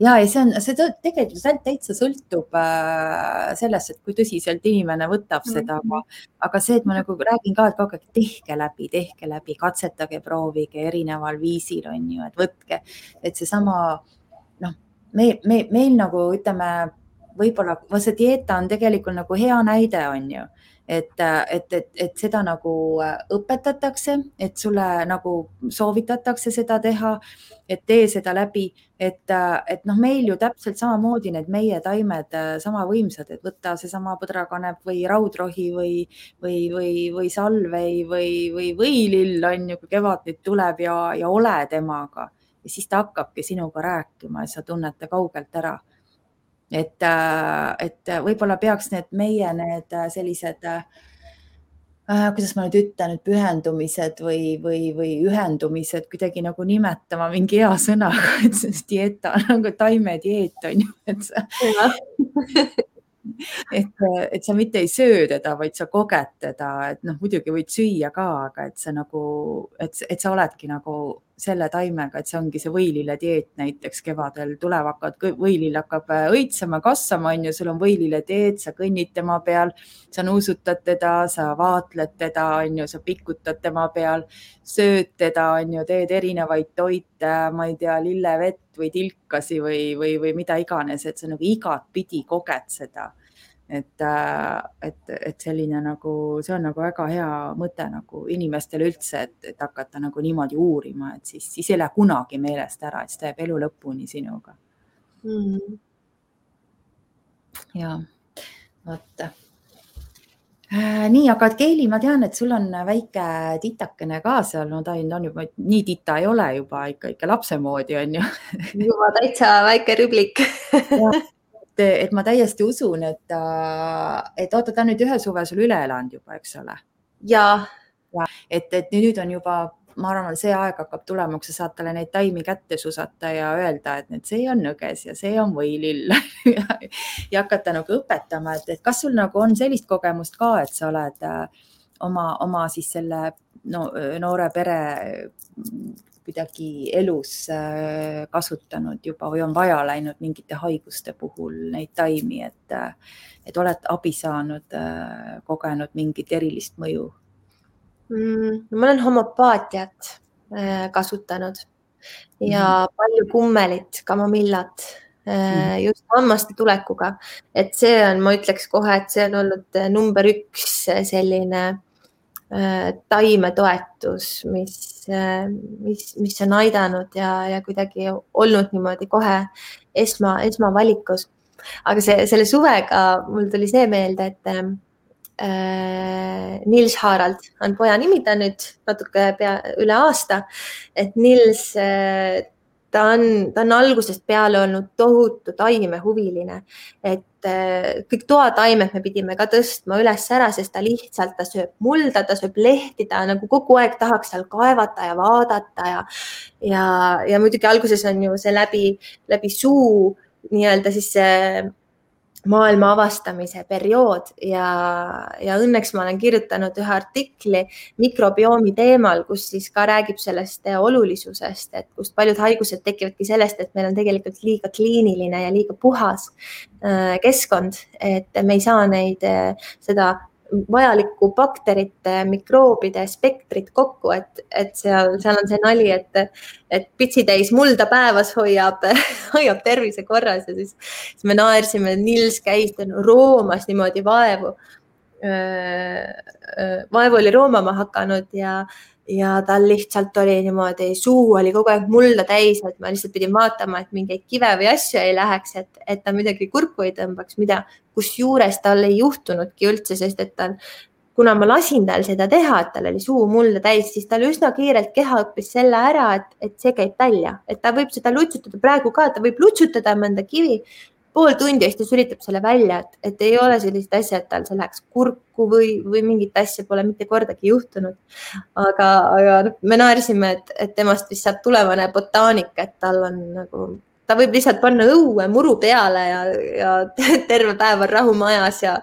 ja, ja see on, see tegelikult täitsa sõltub äh, sellest, et kui tõsiselt inimene võtab seda mm, -hmm. aga see, et ma nagu räägin ka, et kogu aeg tehke läbi, tehke läbi, katsetage, proovige erineval viisil on ju, et võtke, et seesama noh, me, me, meil nagu ütleme, võib-olla see dieeta on tegelikult nagu hea näide, on ju et, et, et, et seda nagu õpetatakse, et sulle nagu soovitatakse seda teha, et tee seda läbi, et, et noh, meil ju täpselt samamoodi need meie taimed sama võimsad, et võtta seesama põdrakanep või raudrohi või, või, või, või salvei või, või võilill on ju, kui kevad nüüd tuleb ja, ja ole temaga. Ja siis ta hakkabki sinuga rääkima ja sa tunned ta kaugelt ära et, äh, et võib-olla peaks need meie need äh, sellised äh, kuidas ma nüüd ütlen, et pühendumised või, või, või ühendumised kuidagi nagu nimetama mingi hea sõnaga, [LAUGHS] et see dieta nagu taimedieet on ju, et sa [LAUGHS] et, et sa mitte ei söö teda, vaid sa koged teda, et noh, muidugi võid süüa ka, aga et sa nagu, et, et sa oledki nagu selle taimega, et see ongi see võililledieet näiteks kevadel. Tuleb, hakkad, võilill hakkab äh, õitsema, kasvama, on ju, sul on võililledieet, sa kõnnid tema peal, sa nuusutad teda, sa vaatled teda, on ju, sa pikutad tema peal, sööd teda, on ju, teed erinevaid toite, ma ei tea, lillevett või tilkasi või, või, või mida iganes, et sa nagu igatpidi koged seda et, äh, et, et selline nagu, see on nagu väga hea mõte nagu inimestele üldse, et, et hakata nagu niimoodi uurima, et siis, siis ei lähe kunagi meelest ära, et ta jääb elu lõpuni sinuga. Mm.. ja vot. Äh,. nii, aga Keili, ma tean, et sul on väike titakene ka seal, no ta on, on juba nii tita ei ole juba ikka, ikka lapse moodi on ju. Juba täitsa väike rüblik et, ma täiesti usun, et, et oota, ta on nüüd ühe suve sul üle elanud juba, eks ole? ja, ja. et, et nüüd on juba, ma arvan, see aeg hakkab tulema, kus sa saad talle neid taimi kätte susata ja öelda, et nüüd see on nõges ja see on võilill [LAUGHS] ja hakata nagu õpetama, et, et kas sul nagu on sellist kogemust ka, et sa oled äh, oma, oma siis selle no, noore pere kuidagi elus äh, kasutanud juba või on vaja läinud mingite haiguste puhul neid taimi, et, äh, et oled abi saanud, äh, kogenud mingit erilist mõju mm,? ma olen homopaatiat kasutanud ja mm. palju kummelit, kamomillat mm. just hammaste tulekuga, et see on, ma ütleks kohe, et see on olnud number üks selline taimetoetus, mis, mis, mis on aidanud ja, ja kuidagi olnud niimoodi kohe esma, esmavalikus. aga see, selle suvega mul tuli see meelde, et äh, Nils Harald on poja nimi, ta nüüd natuke pea üle aasta, et Nils äh, ta on, ta on algusest peale olnud tohutu taimehuviline, et äh, kõik toataimed me pidime ka tõstma üles ära, sest ta lihtsalt, ta sööb mulda, ta sööb lehti, ta nagu kogu aeg tahaks seal kaevata ja vaadata ja, ja, ja muidugi alguses on ju see läbi, läbi suu nii-öelda siis see maailma avastamise periood ja, ja õnneks ma olen kirjutanud ühe artikli mikrobiomi teemal, kus siis ka räägib sellest olulisusest, et kust paljud haigused tekivadki sellest, et meil on tegelikult liiga kliiniline ja liiga puhas äh, keskkond, et me ei saa neid, äh, seda vajalikku bakterite, mikroobide spektrit kokku, et, et seal, seal on see nali, et, et pitsitäis mulda päevas hoiab, [LAUGHS] hoiab tervise korras ja siis, siis me naersime, Nils käis, roomas niimoodi vaevu. vaevu oli roomama hakanud ja, ja tal lihtsalt oli niimoodi, suu oli kogu aeg mulda täis, et ma lihtsalt pidin vaatama, et mingeid kive või asju ei läheks, et, et ta midagi kurku ei tõmbaks, mida, kusjuures tal ei juhtunudki üldse, sest et tal, kuna ma lasin tal seda teha, et tal oli suu mulda täis, siis tal üsna kiirelt keha õppis selle ära, et, et see käib välja, et ta võib seda lutsutada praegu ka, ta võib lutsutada mõnda kivi pool tundi ja siis ta sülitab selle välja, et, et ei ole sellist asja, et tal see läheks kurku või, või mingit asja pole mitte kordagi juhtunud. aga, aga noh, me naersime, et, et temast vist saab tulevane botaanik, et tal on nagu, ta võib lihtsalt panna õue muru peale ja, ja [LAUGHS] terve päev on rahu majas ja,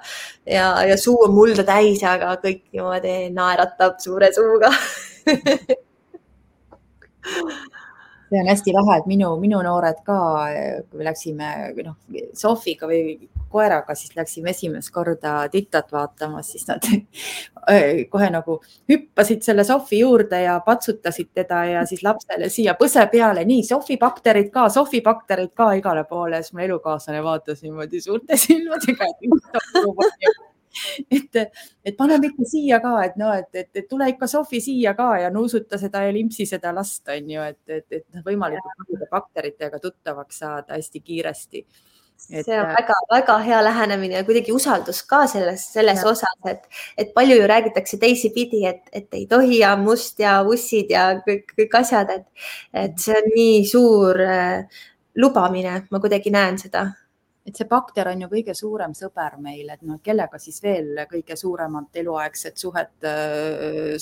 ja, ja suu on mulda täis, aga kõik niimoodi naeratab suure suuga [LAUGHS] see on hästi lahe, et minu, minu noored ka, kui me läksime noh, Sofiga või koeraga, siis läksime esimest korda Titat vaatama, siis nad [LAUGHS] kohe nagu hüppasid selle Sofi juurde ja patsutasid teda ja siis lapsele siia põse peale, nii Sofi bakterid ka, Sofi bakterid ka igale poole, siis mu elukaaslane vaatas niimoodi suurte silmadega, [LAUGHS] [LAUGHS] et et, paneme ikka siia ka, et no, et, et, et tule ikka Sofi siia ka ja nuusuta seda ja limpsi seda last, on ju, et, et, et noh, võimalikult paljude bakteritega tuttavaks saada hästi kiiresti. Et... see on väga-väga hea lähenemine ja kuidagi usaldus ka selles, selles ja. osas, et, et palju ju räägitakse teisipidi, et, et ei tohi ja must ja ussid ja kõik, kõik asjad, et, et see on nii suur äh, lubamine, ma kuidagi näen seda et see bakter on ju kõige suurem sõber meil, et noh, kellega siis veel kõige suuremat eluaegset suhet äh,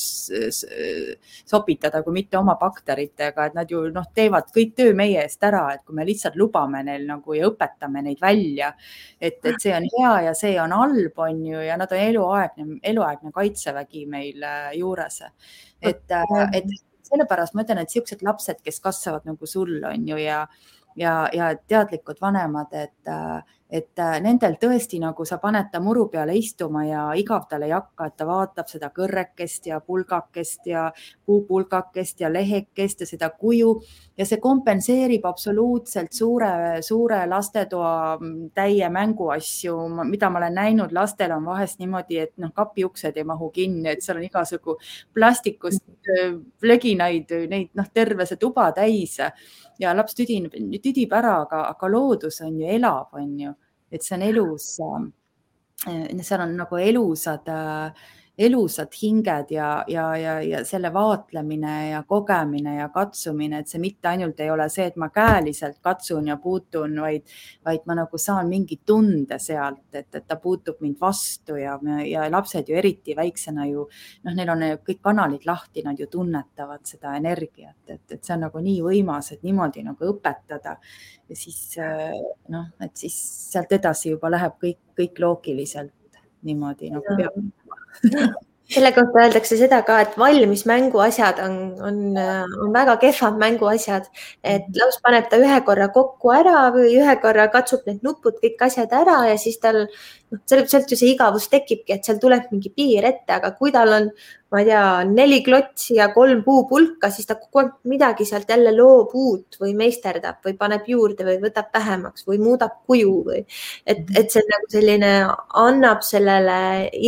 sopitada, kui mitte oma bakteritega, et nad ju noh, teevad kõik töö meie eest ära, et kui me lihtsalt lubame neil nagu ja õpetame neid välja, et, et see on hea ja see on halb, on ju, ja nad on eluaegne, eluaegne kaitsevägi meil äh, juures. et, äh, et sellepärast ma ütlen, et niisugused lapsed, kes kasvavad nagu sul on ju ja ja, ja teadlikud vanemad, et, et nendel tõesti nagu sa paned ta muru peale istuma ja igav tal ei hakka, et ta vaatab seda kõrrekest ja pulgakest ja puupulgakest ja lehekest ja seda kuju. Ja see kompenseerib absoluutselt suure, suure lastetoa täie mänguasju, mida ma olen näinud, lastel on vahest niimoodi, et noh, kapi uksed ei mahu kinni, et seal on igasugu plastikust plöginaid, neid noh, terve see tuba täis. Ja laps tüdineb, tüdib ära, aga, aga loodus on ju elav, on ju, et see on elus, äh, seal on nagu elusad äh, elusad hinged ja, ja, ja, ja selle vaatlemine ja kogemine ja katsumine, et see mitte ainult ei ole see, et ma käeliselt katsun ja puutun, vaid, vaid ma nagu saan mingi tunde sealt, et, et ta puutub mind vastu ja, ja lapsed ju eriti väiksena ju noh, neil on kõik kanalid lahti, nad ju tunnetavad seda energiat, et, et see on nagu nii võimas, et niimoodi nagu õpetada. Ja siis noh, et siis sealt edasi juba läheb kõik, kõik loogiliselt niimoodi nagu peab [LAUGHS] selle kohta öeldakse seda ka, et valmis mänguasjad on, on, on väga kehvad mänguasjad, et mhm. laps paneb ta ühe korra kokku ära või ühe korra katsub need nupud, kõik asjad ära ja siis tal noh, sealt ju see igavus tekibki, et seal tuleb mingi piir ette, aga kui tal on ma ei tea, neli klotsi ja kolm puupulka, siis ta kogu aeg midagi sealt jälle loob uut või meisterdab või paneb juurde või võtab vähemaks või muudab kuju või et, mhm. et see nagu selline annab sellele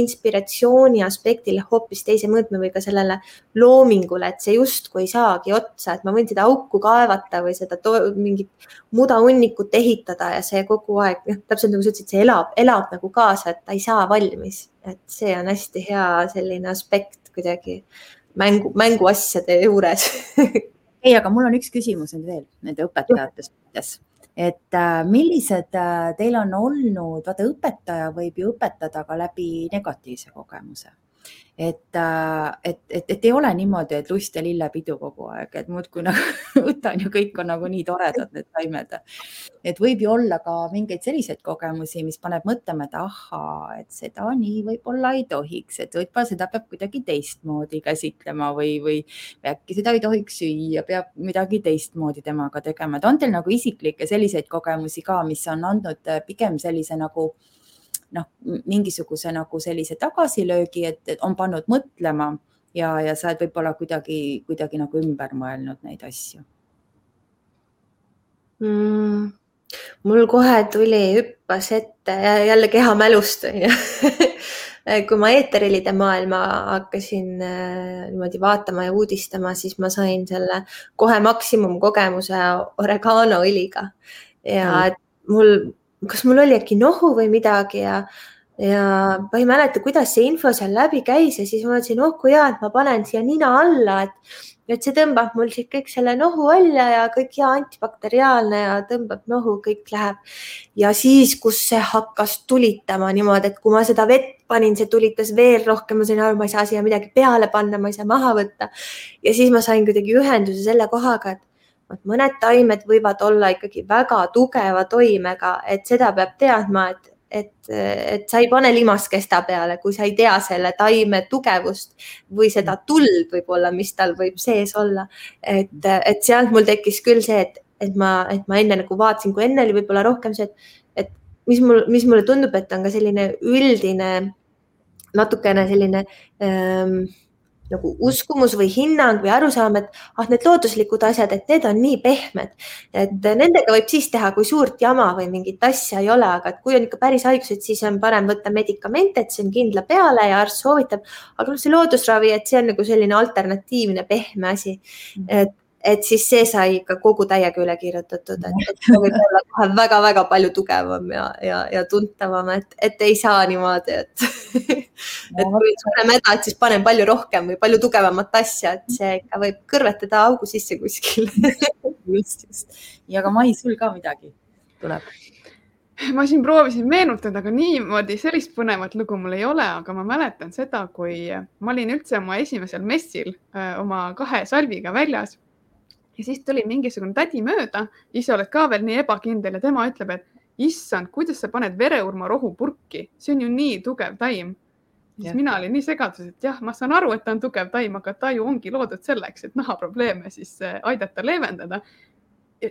inspiratsiooni aspektile hoopis teise mõõtme või ka sellele loomingule, et see justkui ei saagi otsa, et ma võin seda auku kaevata või seda mingit mudahunnikut ehitada ja see kogu aeg, noh, täpselt nagu sa ütlesid, see elab, elab nagu kaasa, et ta ei saa valmis, et see on hästi hea selline aspekt kuidagi mängu, mänguasjade juures. [LAUGHS] Ei, aga mul on üks küsimus nüüd veel nende õpetajate suhtes, et äh, millised äh, teil on olnud, vaata õpetaja võib ju õpetada ka läbi negatiivse kogemuse et, äh, et, et, et ei ole niimoodi, et lust ja lillepidu kogu aeg, et muudkui nagu [LAUGHS] võtan ja kõik on nagu nii toredad, need taimed. et võib ju olla ka mingeid selliseid kogemusi, mis paneb mõtlema, et ahaa, et seda nii võib-olla ei tohiks, et võib-olla seda peab kuidagi teistmoodi käsitlema või, või äkki seda ei tohiks süüa, peab midagi teistmoodi temaga tegema, et on teil nagu isiklikke selliseid kogemusi ka, mis on andnud pigem sellise nagu noh, mingisuguse nagu sellise tagasilöögi, et on pannud mõtlema ja, ja sa oled võib-olla kuidagi, kuidagi nagu ümber mõelnud neid asju mm,? mul kohe tuli, hüppas ette jälle kehamälust onju [LAUGHS] kui ma eeterilide maailma hakkasin äh, niimoodi vaatama ja uudistama, siis ma sain selle kohe maksimumkogemuse oregano õliga ja mm. mul kas mul oli äkki nohu või midagi ja, ja ma ei mäleta, kuidas see info seal läbi käis ja siis ma mõtlesin, oh kui hea, et ma panen siia nina alla, et, et see tõmbab mul siit kõik selle nohu välja ja kõik hea antibakteriaalne ja tõmbab nohu, kõik läheb. ja siis, kus see hakkas tulitama niimoodi, et kui ma seda vett panin, see tulitas veel rohkem, ma sain aru, ma ei saa siia midagi peale panna, ma ei saa maha võtta. ja siis ma sain kuidagi ühenduse selle kohaga, et et mõned taimed võivad olla ikkagi väga tugeva toimega, et seda peab teadma, et, et, et sa ei pane limaskesta peale, kui sa ei tea selle taime tugevust või seda tuld võib-olla, mis tal võib sees olla. et, et sealt mul tekkis küll see, et, et ma, et ma enne nagu vaatasin, kui enne oli võib-olla rohkem see, et, et mis mul, mis mulle tundub, et on ka selline üldine natukene selline ähm, nagu uskumus või hinnang või arusaam, et ah, need looduslikud asjad, et need on nii pehmed, et nendega võib siis teha, kui suurt jama või mingit asja ei ole, aga et kui on ikka päris haigused, siis on parem võtta medikamente, et see on kindla peale ja arst soovitab. aga noh, see loodusravi, et see on nagu selline alternatiivne pehme asi, et et siis see sai ikka kogu täiega üle kirjutatud, et, et see võib olla kohe väga-väga palju tugevam ja, ja, ja tuntavam, et, et ei saa niimoodi, et [LAUGHS] et kui tunneme häda, et siis panen palju rohkem või palju tugevamat asja, et see ikka võib kõrvetada augu sisse kuskil [LAUGHS] just, just. ja ka Mai, sul ka midagi tuleb? ma siin proovisin meenutada, aga niimoodi sellist põnevat lugu mul ei ole, aga ma mäletan seda, kui ma olin üldse oma esimesel messil öö, oma kahe salviga väljas ja siis tuli mingisugune tädi mööda, ise oled ka veel nii ebakindel ja tema ütleb, et issand, kuidas sa paned vereurma rohu purki, see on ju nii tugev taim. siis ja. mina olin nii segaduses, et jah, ma saan aru, et ta on tugev taim, aga taju ongi loodud selleks, et nahaprobleeme siis äh, aidata leevendada.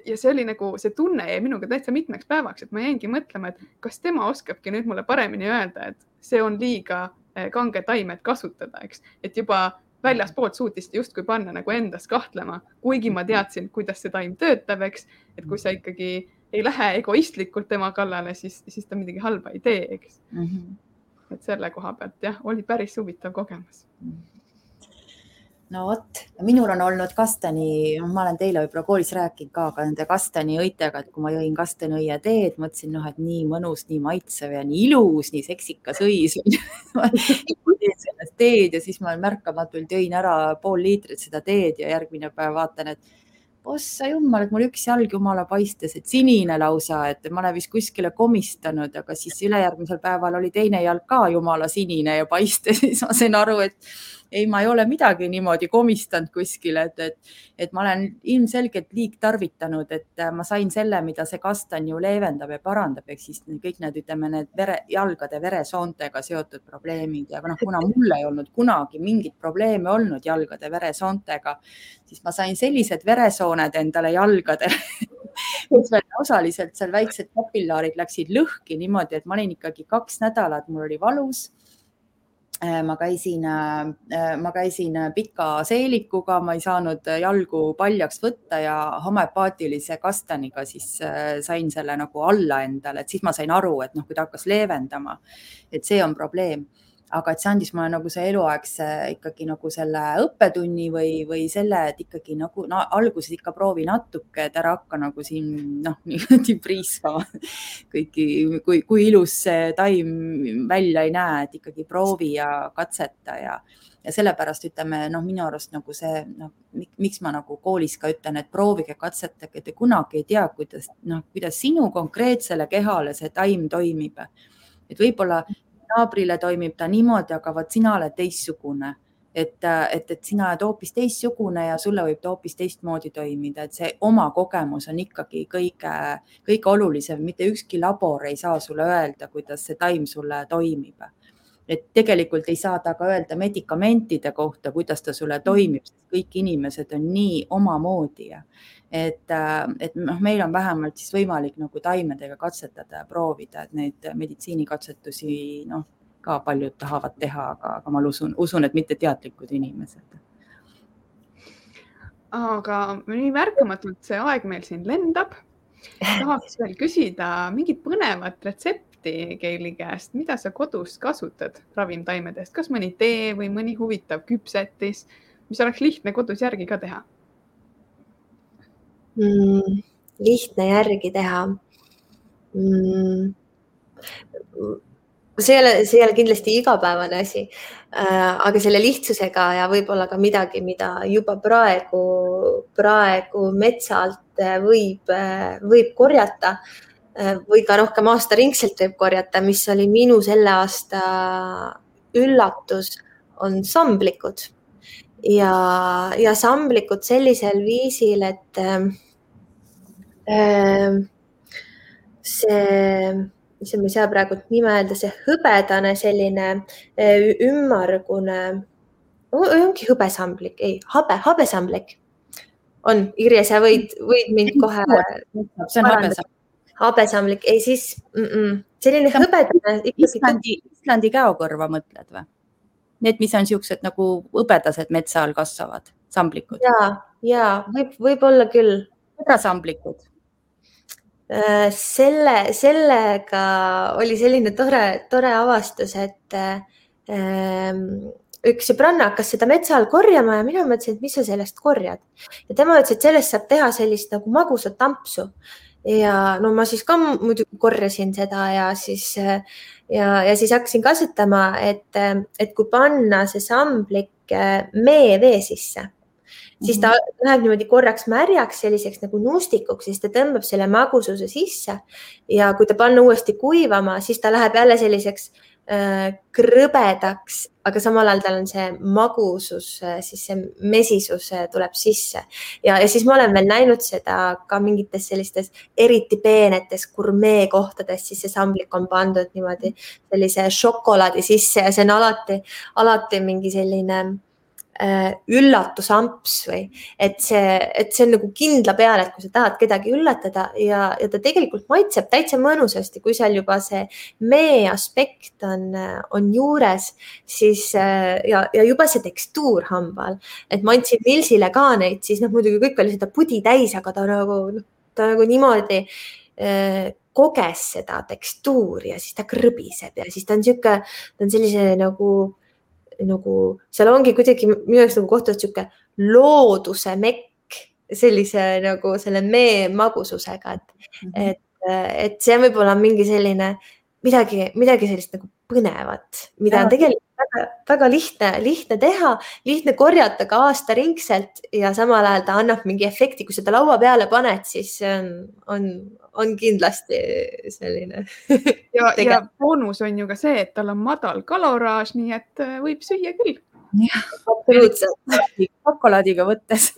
ja see oli nagu, see tunne jäi minuga täitsa mitmeks päevaks, et ma jäingi mõtlema, et kas tema oskabki nüüd mulle paremini öelda, et see on liiga äh, kange taim, et kasutada, eks, et juba väljaspoolt suutis justkui panna nagu endas kahtlema, kuigi ma teadsin, kuidas see taim töötab, eks, et kui sa ikkagi ei lähe egoistlikult tema kallale, siis, siis ta midagi halba ei tee, eks mm. -hmm. et selle koha pealt jah, oli päris huvitav kogemus mm. -hmm no vot, minul on olnud kastani, ma olen teile võib-olla koolis rääkinud ka, aga nende kastani õitega, et kui ma jõin kastaniõie teed, mõtlesin, noh, et nii mõnus, nii maitsev ja nii ilus, nii seksikas õis teen [LAUGHS] sellest teed ja siis ma märkamatult jõin ära pool liitrit seda teed ja järgmine päev vaatan, et ossa jumal, et mul üks jalg jumala paistes, et sinine lausa, et ma olen vist kuskile komistanud, aga siis ülejärgmisel päeval oli teine jalg ka jumala sinine ja paistes, [LAUGHS] siis ma sain aru, et ei, ma ei ole midagi niimoodi komistanud kuskil, et, et, et ma olen ilmselgelt liigtarvitanud, et äh, ma sain selle, mida see kastan ju leevendab ja parandab, ehk siis kõik need, ütleme, need vere, jalgade veresoontega seotud probleemid ja noh, kuna mul ei olnud kunagi mingit probleemi olnud jalgade veresoontega, siis ma sain sellised veresooned endale jalgadele [LAUGHS] osaliselt seal väiksed kapillaarid läksid lõhki niimoodi, et ma olin ikkagi kaks nädalat, mul oli valus ma käisin, äh, ma käisin pika seelikuga, ma ei saanud jalgu paljaks võtta ja homöopaatilise kastaniga siis äh, sain selle nagu alla endale, et siis ma sain aru, et noh, kui ta hakkas leevendama, et see on probleem aga et see andis mulle nagu see eluaegse ikkagi nagu selle õppetunni või, või selle, et ikkagi nagu no, alguses ikka proovi natuke, et ära hakka nagu siin noh, [LAUGHS] niimoodi priiskama kõiki, kui, kui ilus see taim välja ei näe, et ikkagi proovi ja katseta ja ja sellepärast ütleme, noh, minu arust nagu see, noh, miks ma nagu koolis ka ütlen, et proovige, katsetage, te kunagi ei tea, kuidas, noh, kuidas sinu konkreetsele kehale see taim toimib. et võib-olla naabrile toimib ta niimoodi, aga vot sina oled teistsugune et, et, et sina oled hoopis teistsugune ja sulle võib ta hoopis teistmoodi toimida, et see oma kogemus on ikkagi kõige, kõige olulisem, mitte ükski labor ei saa sulle öelda, kuidas see taim sulle toimib. et tegelikult ei saa ta ka öelda medikamentide kohta, kuidas ta sulle toimib, sest kõik inimesed on nii omamoodi ja et, äh, et noh, meil on vähemalt siis võimalik nagu taimedega katsetada ja proovida, et neid meditsiinikatsetusi noh, ka paljud tahavad teha, aga, aga ma usun, usun, et mitte teadlikud inimesed. aga nii märkamatult see aeg meil siin lendab. tahaks veel küsida mingit põnevat retsepti Keili käest, mida sa kodus kasutad ravimtaimedest, kas mõni tee või mõni huvitav küpsetis, mis oleks lihtne kodus järgi ka teha mm,? lihtne järgi teha mm,? see ei ole, see ei ole kindlasti igapäevane asi äh,, aga selle lihtsusega ja võib-olla ka midagi, mida juba praegu, praegu metsalt võib, võib korjata äh, või ka rohkem aastaringselt võib korjata, mis oli minu selle aasta üllatus, on samblikud ja, ja samblikud sellisel viisil, et äh, see, mis ma ei saa praegu nime öelda, see hõbedane selline äh, ümmargune, ongi hõbesamblik, ei, habe, habesamblik on, Irje, sa võid, võid mind kohe. see on habesamblik. habesamblik, ei siis mm -mm. selline hõbedane. Islandi, Islandi käokõrva mõtled või? Need, mis on niisugused nagu hõbedased metsa all kasvavad, samblikud. ja, ja võib, võib-olla küll. hõbesamblikud äh, selle, sellega oli selline tore, tore avastus, et ähm, üks sõbranna hakkas seda metsa all korjama ja mina mõtlesin, et mis sa sellest korjad ja tema ütles, et sellest saab teha sellist nagu magusat ampsu ja no ma siis ka muidugi korjasin seda ja siis ja, ja siis hakkasin kasutama, et, et kui panna see samblik äh, meevee sisse, siis ta mhm. läheb niimoodi korraks märjaks, selliseks nagu nuustikuks, siis ta tõmbab selle magususe sisse ja kui ta panna uuesti kuivama, siis ta läheb jälle selliseks krõbedaks, aga samal ajal tal on see magusus, siis see mesisus tuleb sisse. Ja, ja siis ma olen veel näinud seda ka mingites sellistes eriti peenetes gurmee kohtades, siis see samblik on pandud niimoodi sellise šokolaadi sisse ja see on alati, alati mingi selline Äh, üllatusamps või et see, et see on nagu kindla peale, et kui sa tahad kedagi üllatada ja, ja ta tegelikult maitseb täitsa mõnusasti, kui seal juba see mee aspekt on, on juures, siis äh, ja, ja juba see tekstuur hambal, et ma andsin Vilsile ka neid, siis noh, muidugi kõik oli seda pudi täis, aga ta nagu noh, ta nagu niimoodi äh, koges seda tekstuuri ja siis ta krõbiseb ja siis ta on niisugune, ta on sellise nagu nagu seal ongi kuidagi minu jaoks nagu kohtunud sihuke looduse mekk sellise nagu selle mee magususega, et mm, -hmm. et, et see on võib-olla mingi selline midagi, midagi sellist nagu põnevat, mida ja. on tegelikult väga, väga lihtne, lihtne teha, lihtne korjata ka aastaringselt ja samal ajal ta annab mingi efekti, kui seda laua peale paned, siis see on, on, on kindlasti selline [LAUGHS] ja, ja boonus on ju ka see, et tal on madal kaloraaž, nii et äh, võib süüa küll. absoluutselt. šokolaadiga võttes [LAUGHS]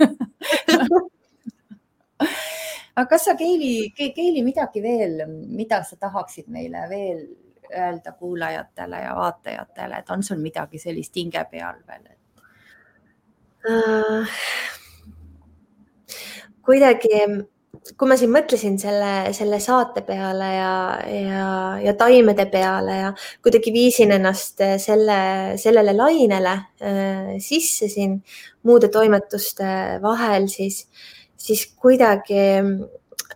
aga kas sa, Keili, Keili, midagi veel, mida sa tahaksid meile veel öelda kuulajatele ja vaatajatele, et on sul midagi sellist hinge peal veel uh,? kuidagi kui ma siin mõtlesin selle, selle saate peale ja, ja, ja taimede peale ja kuidagi viisin ennast selle, sellele lainele äh, sisse siin muude toimetuste vahel, siis, siis kuidagi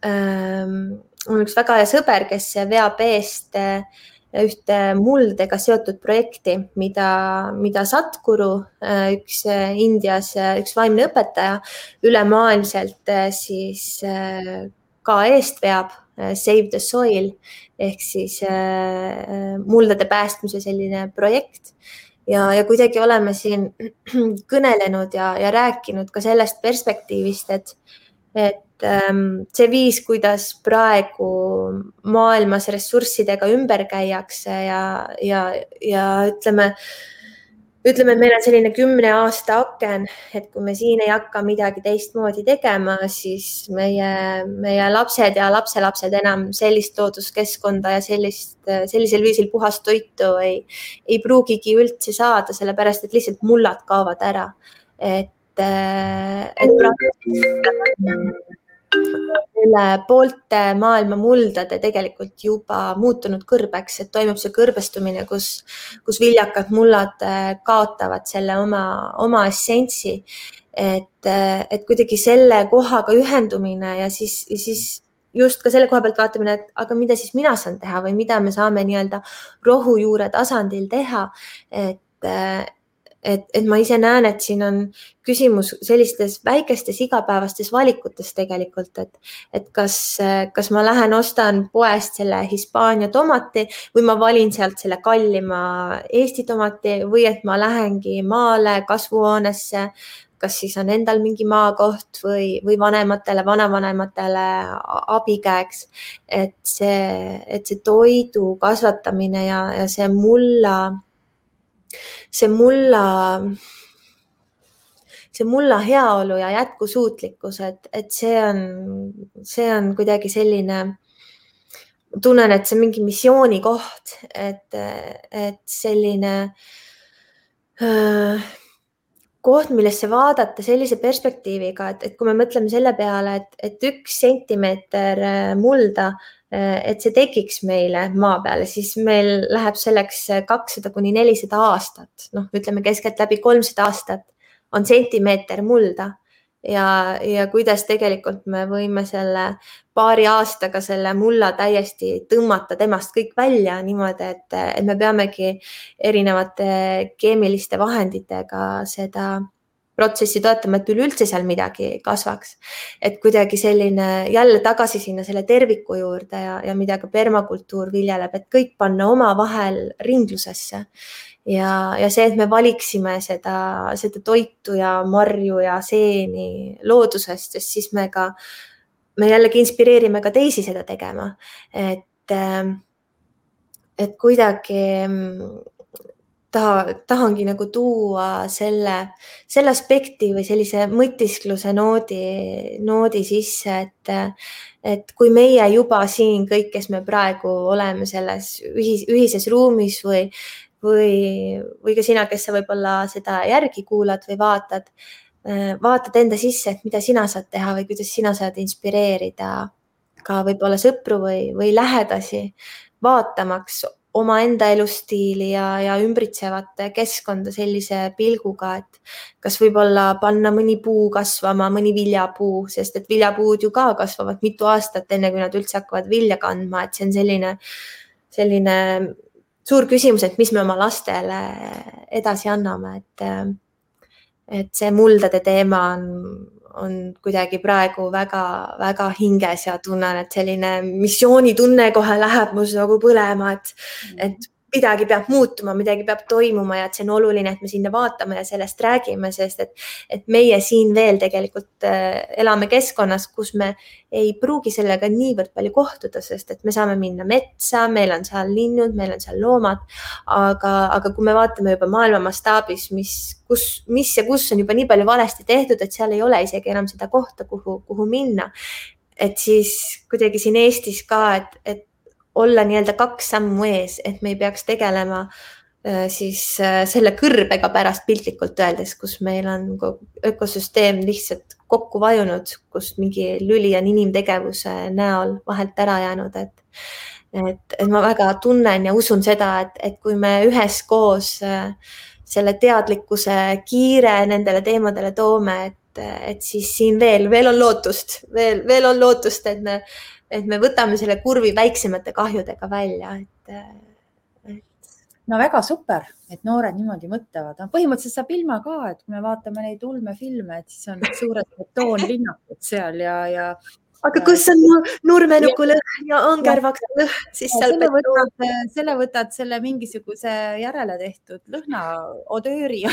ähm, on üks väga hea sõber, kes veab eest äh, ühte muldega seotud projekti, mida, mida Satguru, äh, üks äh, Indias äh, üks vaimne õpetaja ülemaailmselt siis ka eest veab, Save the Soil ehk siis muldade päästmise selline projekt. Ja, ja kuidagi oleme siin [CLEARS THROAT] kõnelenud ja, ja rääkinud ka sellest perspektiivist, et, et see viis, kuidas praegu maailmas ressurssidega ümber käiakse ja, ja, ja ütleme, ütleme, et meil on selline kümne aasta aken, et kui me siin ei hakka midagi teistmoodi tegema, siis meie, meie lapsed ja lapselapsed enam sellist looduskeskkonda ja sellist, sellisel viisil puhast toitu ei, ei pruugigi üldse saada, sellepärast et lihtsalt mullad kaovad ära. et, et praegu [LAUGHS] üle poolte maailma muldade tegelikult juba muutunud kõrbeks, et toimub see kõrbestumine, kus, kus viljakad mullad äh, kaotavad selle oma, oma essentsi. et, äh, et kuidagi selle kohaga ühendumine ja siis, siis just ka selle koha pealt vaatamine, et aga mida siis mina saan teha või mida me saame nii-öelda rohujuure tasandil teha. et, äh, et, et ma ise näen, et siin on küsimus sellistes väikestes igapäevastes valikutes tegelikult, et, et kas, kas ma lähen ostan poest selle Hispaania tomati või ma valin sealt selle kallima Eesti tomati või et ma lähengi maale kasvuhoonesse kas siis on endal mingi maakoht või, või vanematele, vanavanematele abikäeks. et see, et see toidu kasvatamine ja, ja see mulla see mulla, see mulla heaolu ja jätkusuutlikkus, et, et see on, see on kuidagi selline, tunnen, et see on mingi missioonikoht, et, et selline äh, koht, millesse vaadata sellise perspektiiviga, et, et kui me mõtleme selle peale, et, et üks sentimeeter mulda Äh, et see tekiks meile maa peale, siis meil läheb selleks kakssada kuni nelisada aastat, noh, ütleme keskeltläbi kolmsada aastat on sentimeeter mulda. Ja, ja kuidas tegelikult me võime selle paari aastaga selle mulla täiesti tõmmata temast kõik välja niimoodi, et, et me peamegi erinevate keemiliste vahenditega seda protsessi toetama, et üleüldse seal midagi kasvaks. et kuidagi selline jälle tagasi sinna selle terviku juurde ja, ja mida ka permakultuur viljeleb, et kõik panna omavahel ringlusesse. ja, ja see, et me valiksime seda, seda toitu ja marju ja seeni loodusest, sest siis me ka, me jällegi inspireerime ka teisi seda tegema. et, et kuidagi taha, tahangi nagu tuua selle, selle aspekti või sellise mõtiskluse noodi, noodi sisse, et, et kui meie juba siin kõik, kes me praegu oleme selles ühis, ühises ruumis või, või, või ka sina, kes sa võib-olla seda järgi kuulad või vaatad, vaatad enda sisse, et mida sina saad teha või kuidas sina saad inspireerida ka võib-olla sõpru või, või lähedasi vaatamaks omaenda elustiili ja, ja ümbritsevat keskkonda sellise pilguga, et kas võib-olla panna mõni puu kasvama, mõni viljapuu, sest et viljapuud ju ka kasvavad mitu aastat, enne kui nad üldse hakkavad vilja kandma, et see on selline, selline suur küsimus, et mis me oma lastele edasi anname, et, et see muldade teema on on kuidagi praegu väga-väga hinges ja tunnen, et selline missioonitunne kohe läheb mul nagu põlema, et, et midagi peab muutuma, midagi peab toimuma ja et see on oluline, et me sinna vaatame ja sellest räägime, sest et, et meie siin veel tegelikult äh, elame keskkonnas, kus me ei pruugi sellega niivõrd palju kohtuda, sest et me saame minna metsa, meil on seal linnud, meil on seal loomad. aga, aga kui me vaatame juba maailma mastaabis, mis, kus, mis ja kus on juba nii palju valesti tehtud, et seal ei ole isegi enam seda kohta, kuhu, kuhu minna. et siis kuidagi siin Eestis ka, et, et olla nii-öelda kaks sammu ees, et me ei peaks tegelema Äh, siis äh, selle kõrbega pärast piltlikult öeldes, kus meil on ökosüsteem lihtsalt kokku vajunud, kus mingi lüli on inimtegevuse näol vahelt ära jäänud, et et, et ma väga tunnen ja usun seda, et, et kui me üheskoos äh, selle teadlikkuse kiire nendele teemadele toome, et, et siis siin veel, veel on lootust, veel, veel on lootust, et me, et me võtame selle kurvi väiksemate kahjudega välja, et no väga super, et noored niimoodi mõtlevad. põhimõtteliselt saab ilma ka, et kui me vaatame neid ulmefilme, et siis on suured betoonlinnakud seal ja, ja. aga kus on nurmenuku lõhn ja angervaksa lõhn, siis seal selle võtad, selle võtad selle mingisuguse järele tehtud lõhna odööri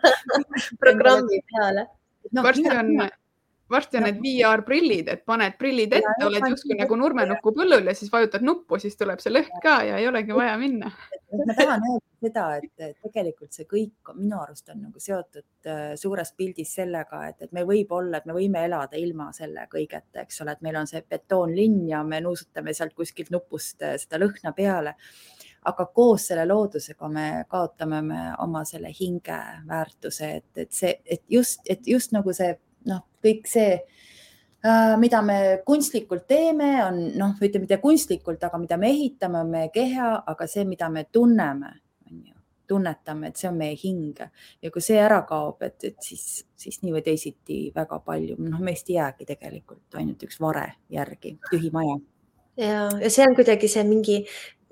[LAUGHS] programmi peale no,. varsti on varsti on need VR prillid, et paned prillid ette, oled justkui nagu nurmenukku põllul ja siis vajutad nuppu, siis tuleb see lõhn ka ja ei olegi vaja minna. ma tahan öelda seda, et tegelikult see kõik minu arust on nagu seotud äh, suures pildis sellega, et, et meil võib olla, et me võime elada ilma selle kõigeta, eks ole, et meil on see betoonlinn ja me nuusutame sealt kuskilt nupust äh, seda lõhna peale. Aga koos selle loodusega me kaotame me oma selle hinge väärtuse, et, et see, et just, et just nagu see noh, kõik see, äh, mida me kunstlikult teeme, on noh, ütleme mitte kunstlikult, aga mida me ehitame, on meie keha, aga see, mida me tunneme, on ju, tunnetame, et see on meie hing ja kui see ära kaob, et, et siis, siis nii või teisiti väga palju, noh, meist ei jäägi tegelikult ainult üks vare järgi, tühi maja. Ja, ja see on kuidagi see mingi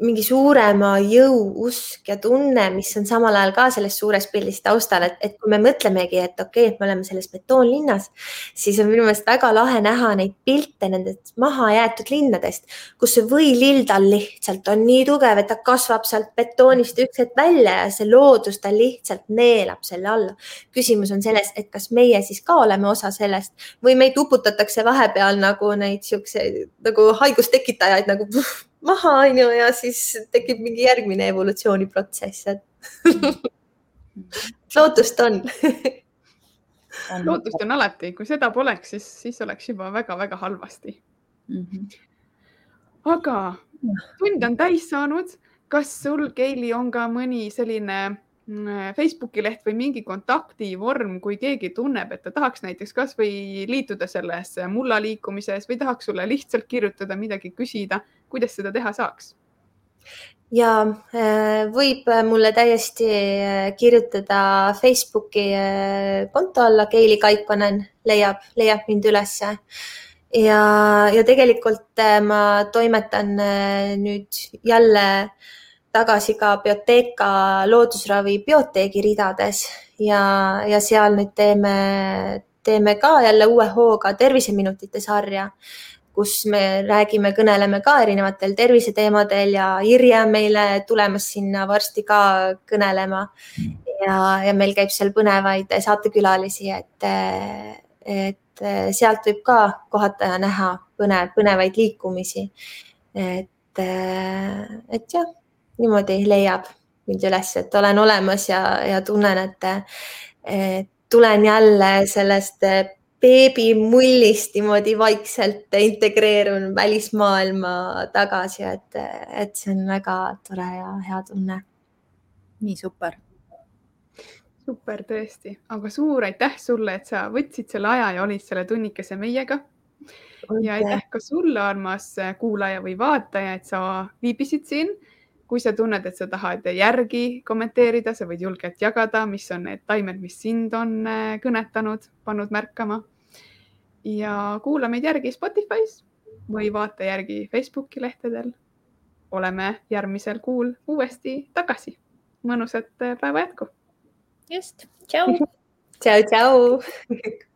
mingi suurema jõu, usk ja tunne, mis on samal ajal ka selles suures pildis taustal, et, et kui me mõtlemegi, et okei okay,, et me oleme selles betoonlinnas, siis on minu meelest väga lahe näha neid pilte nendest mahajäetud linnadest, kus see võilildal lihtsalt on nii tugev, et ta kasvab sealt betoonist üks hetk välja ja see loodus, ta lihtsalt neelab selle alla. küsimus on selles, et kas meie siis ka oleme osa sellest või meid uputatakse vahepeal nagu neid siukseid nagu haigustekitajaid nagu puh, [LAUGHS] maha, onju, ja siis tekib mingi järgmine evolutsiooniprotsess, et [LAUGHS] lootust on [LAUGHS] lootust on alati, kui seda poleks, siis, siis oleks juba väga-väga halvasti mm. -hmm. aga tund on täis saanud. kas sul, Keili, on ka mõni selline Facebooki leht või mingi kontaktivorm, kui keegi tunneb, et ta tahaks näiteks kasvõi liituda selles mulla liikumises või tahaks sulle lihtsalt kirjutada, midagi küsida, kuidas seda teha saaks? ja äh, võib mulle täiesti äh, kirjutada Facebooki äh, konto alla, Keili Kaikonen leiab, leiab mind ülesse ja, ja tegelikult ma toimetan nüüd jälle äh, tagasi ka Bioteeka loodusravi bioteegi ridades ja, ja seal nüüd teeme, teeme ka jälle uue hooga terviseminutite sarja, kus me räägime, kõneleme ka erinevatel terviseteemadel ja Irje on meile tulemas sinna varsti ka kõnelema. ja, ja meil käib seal põnevaid saatekülalisi, et, et sealt võib ka kohata ja näha põnev, põnevaid liikumisi. et, et jah niimoodi leiab mind üles, et olen olemas ja, ja tunnen, et, et tulen jälle sellest beebimullist niimoodi vaikselt integreerun välismaailma tagasi, et, et see on väga tore ja hea tunne. nii super. super tõesti, aga suur aitäh sulle, et sa võtsid selle aja ja olid selle tunnikese meiega. ja aitäh ka sulle, armas kuulaja või vaataja, et sa viibisid siin kui sa tunned, et sa tahad järgi kommenteerida, sa võid julgelt jagada, mis on need taimed, mis sind on äh, kõnetanud, pannud märkama. ja kuula meid järgi Spotify's või vaata järgi Facebooki lehtedel. oleme järgmisel kuul uuesti tagasi. mõnusat äh, päeva jätku. just, tšau. [LAUGHS] tšau, tšau [LAUGHS]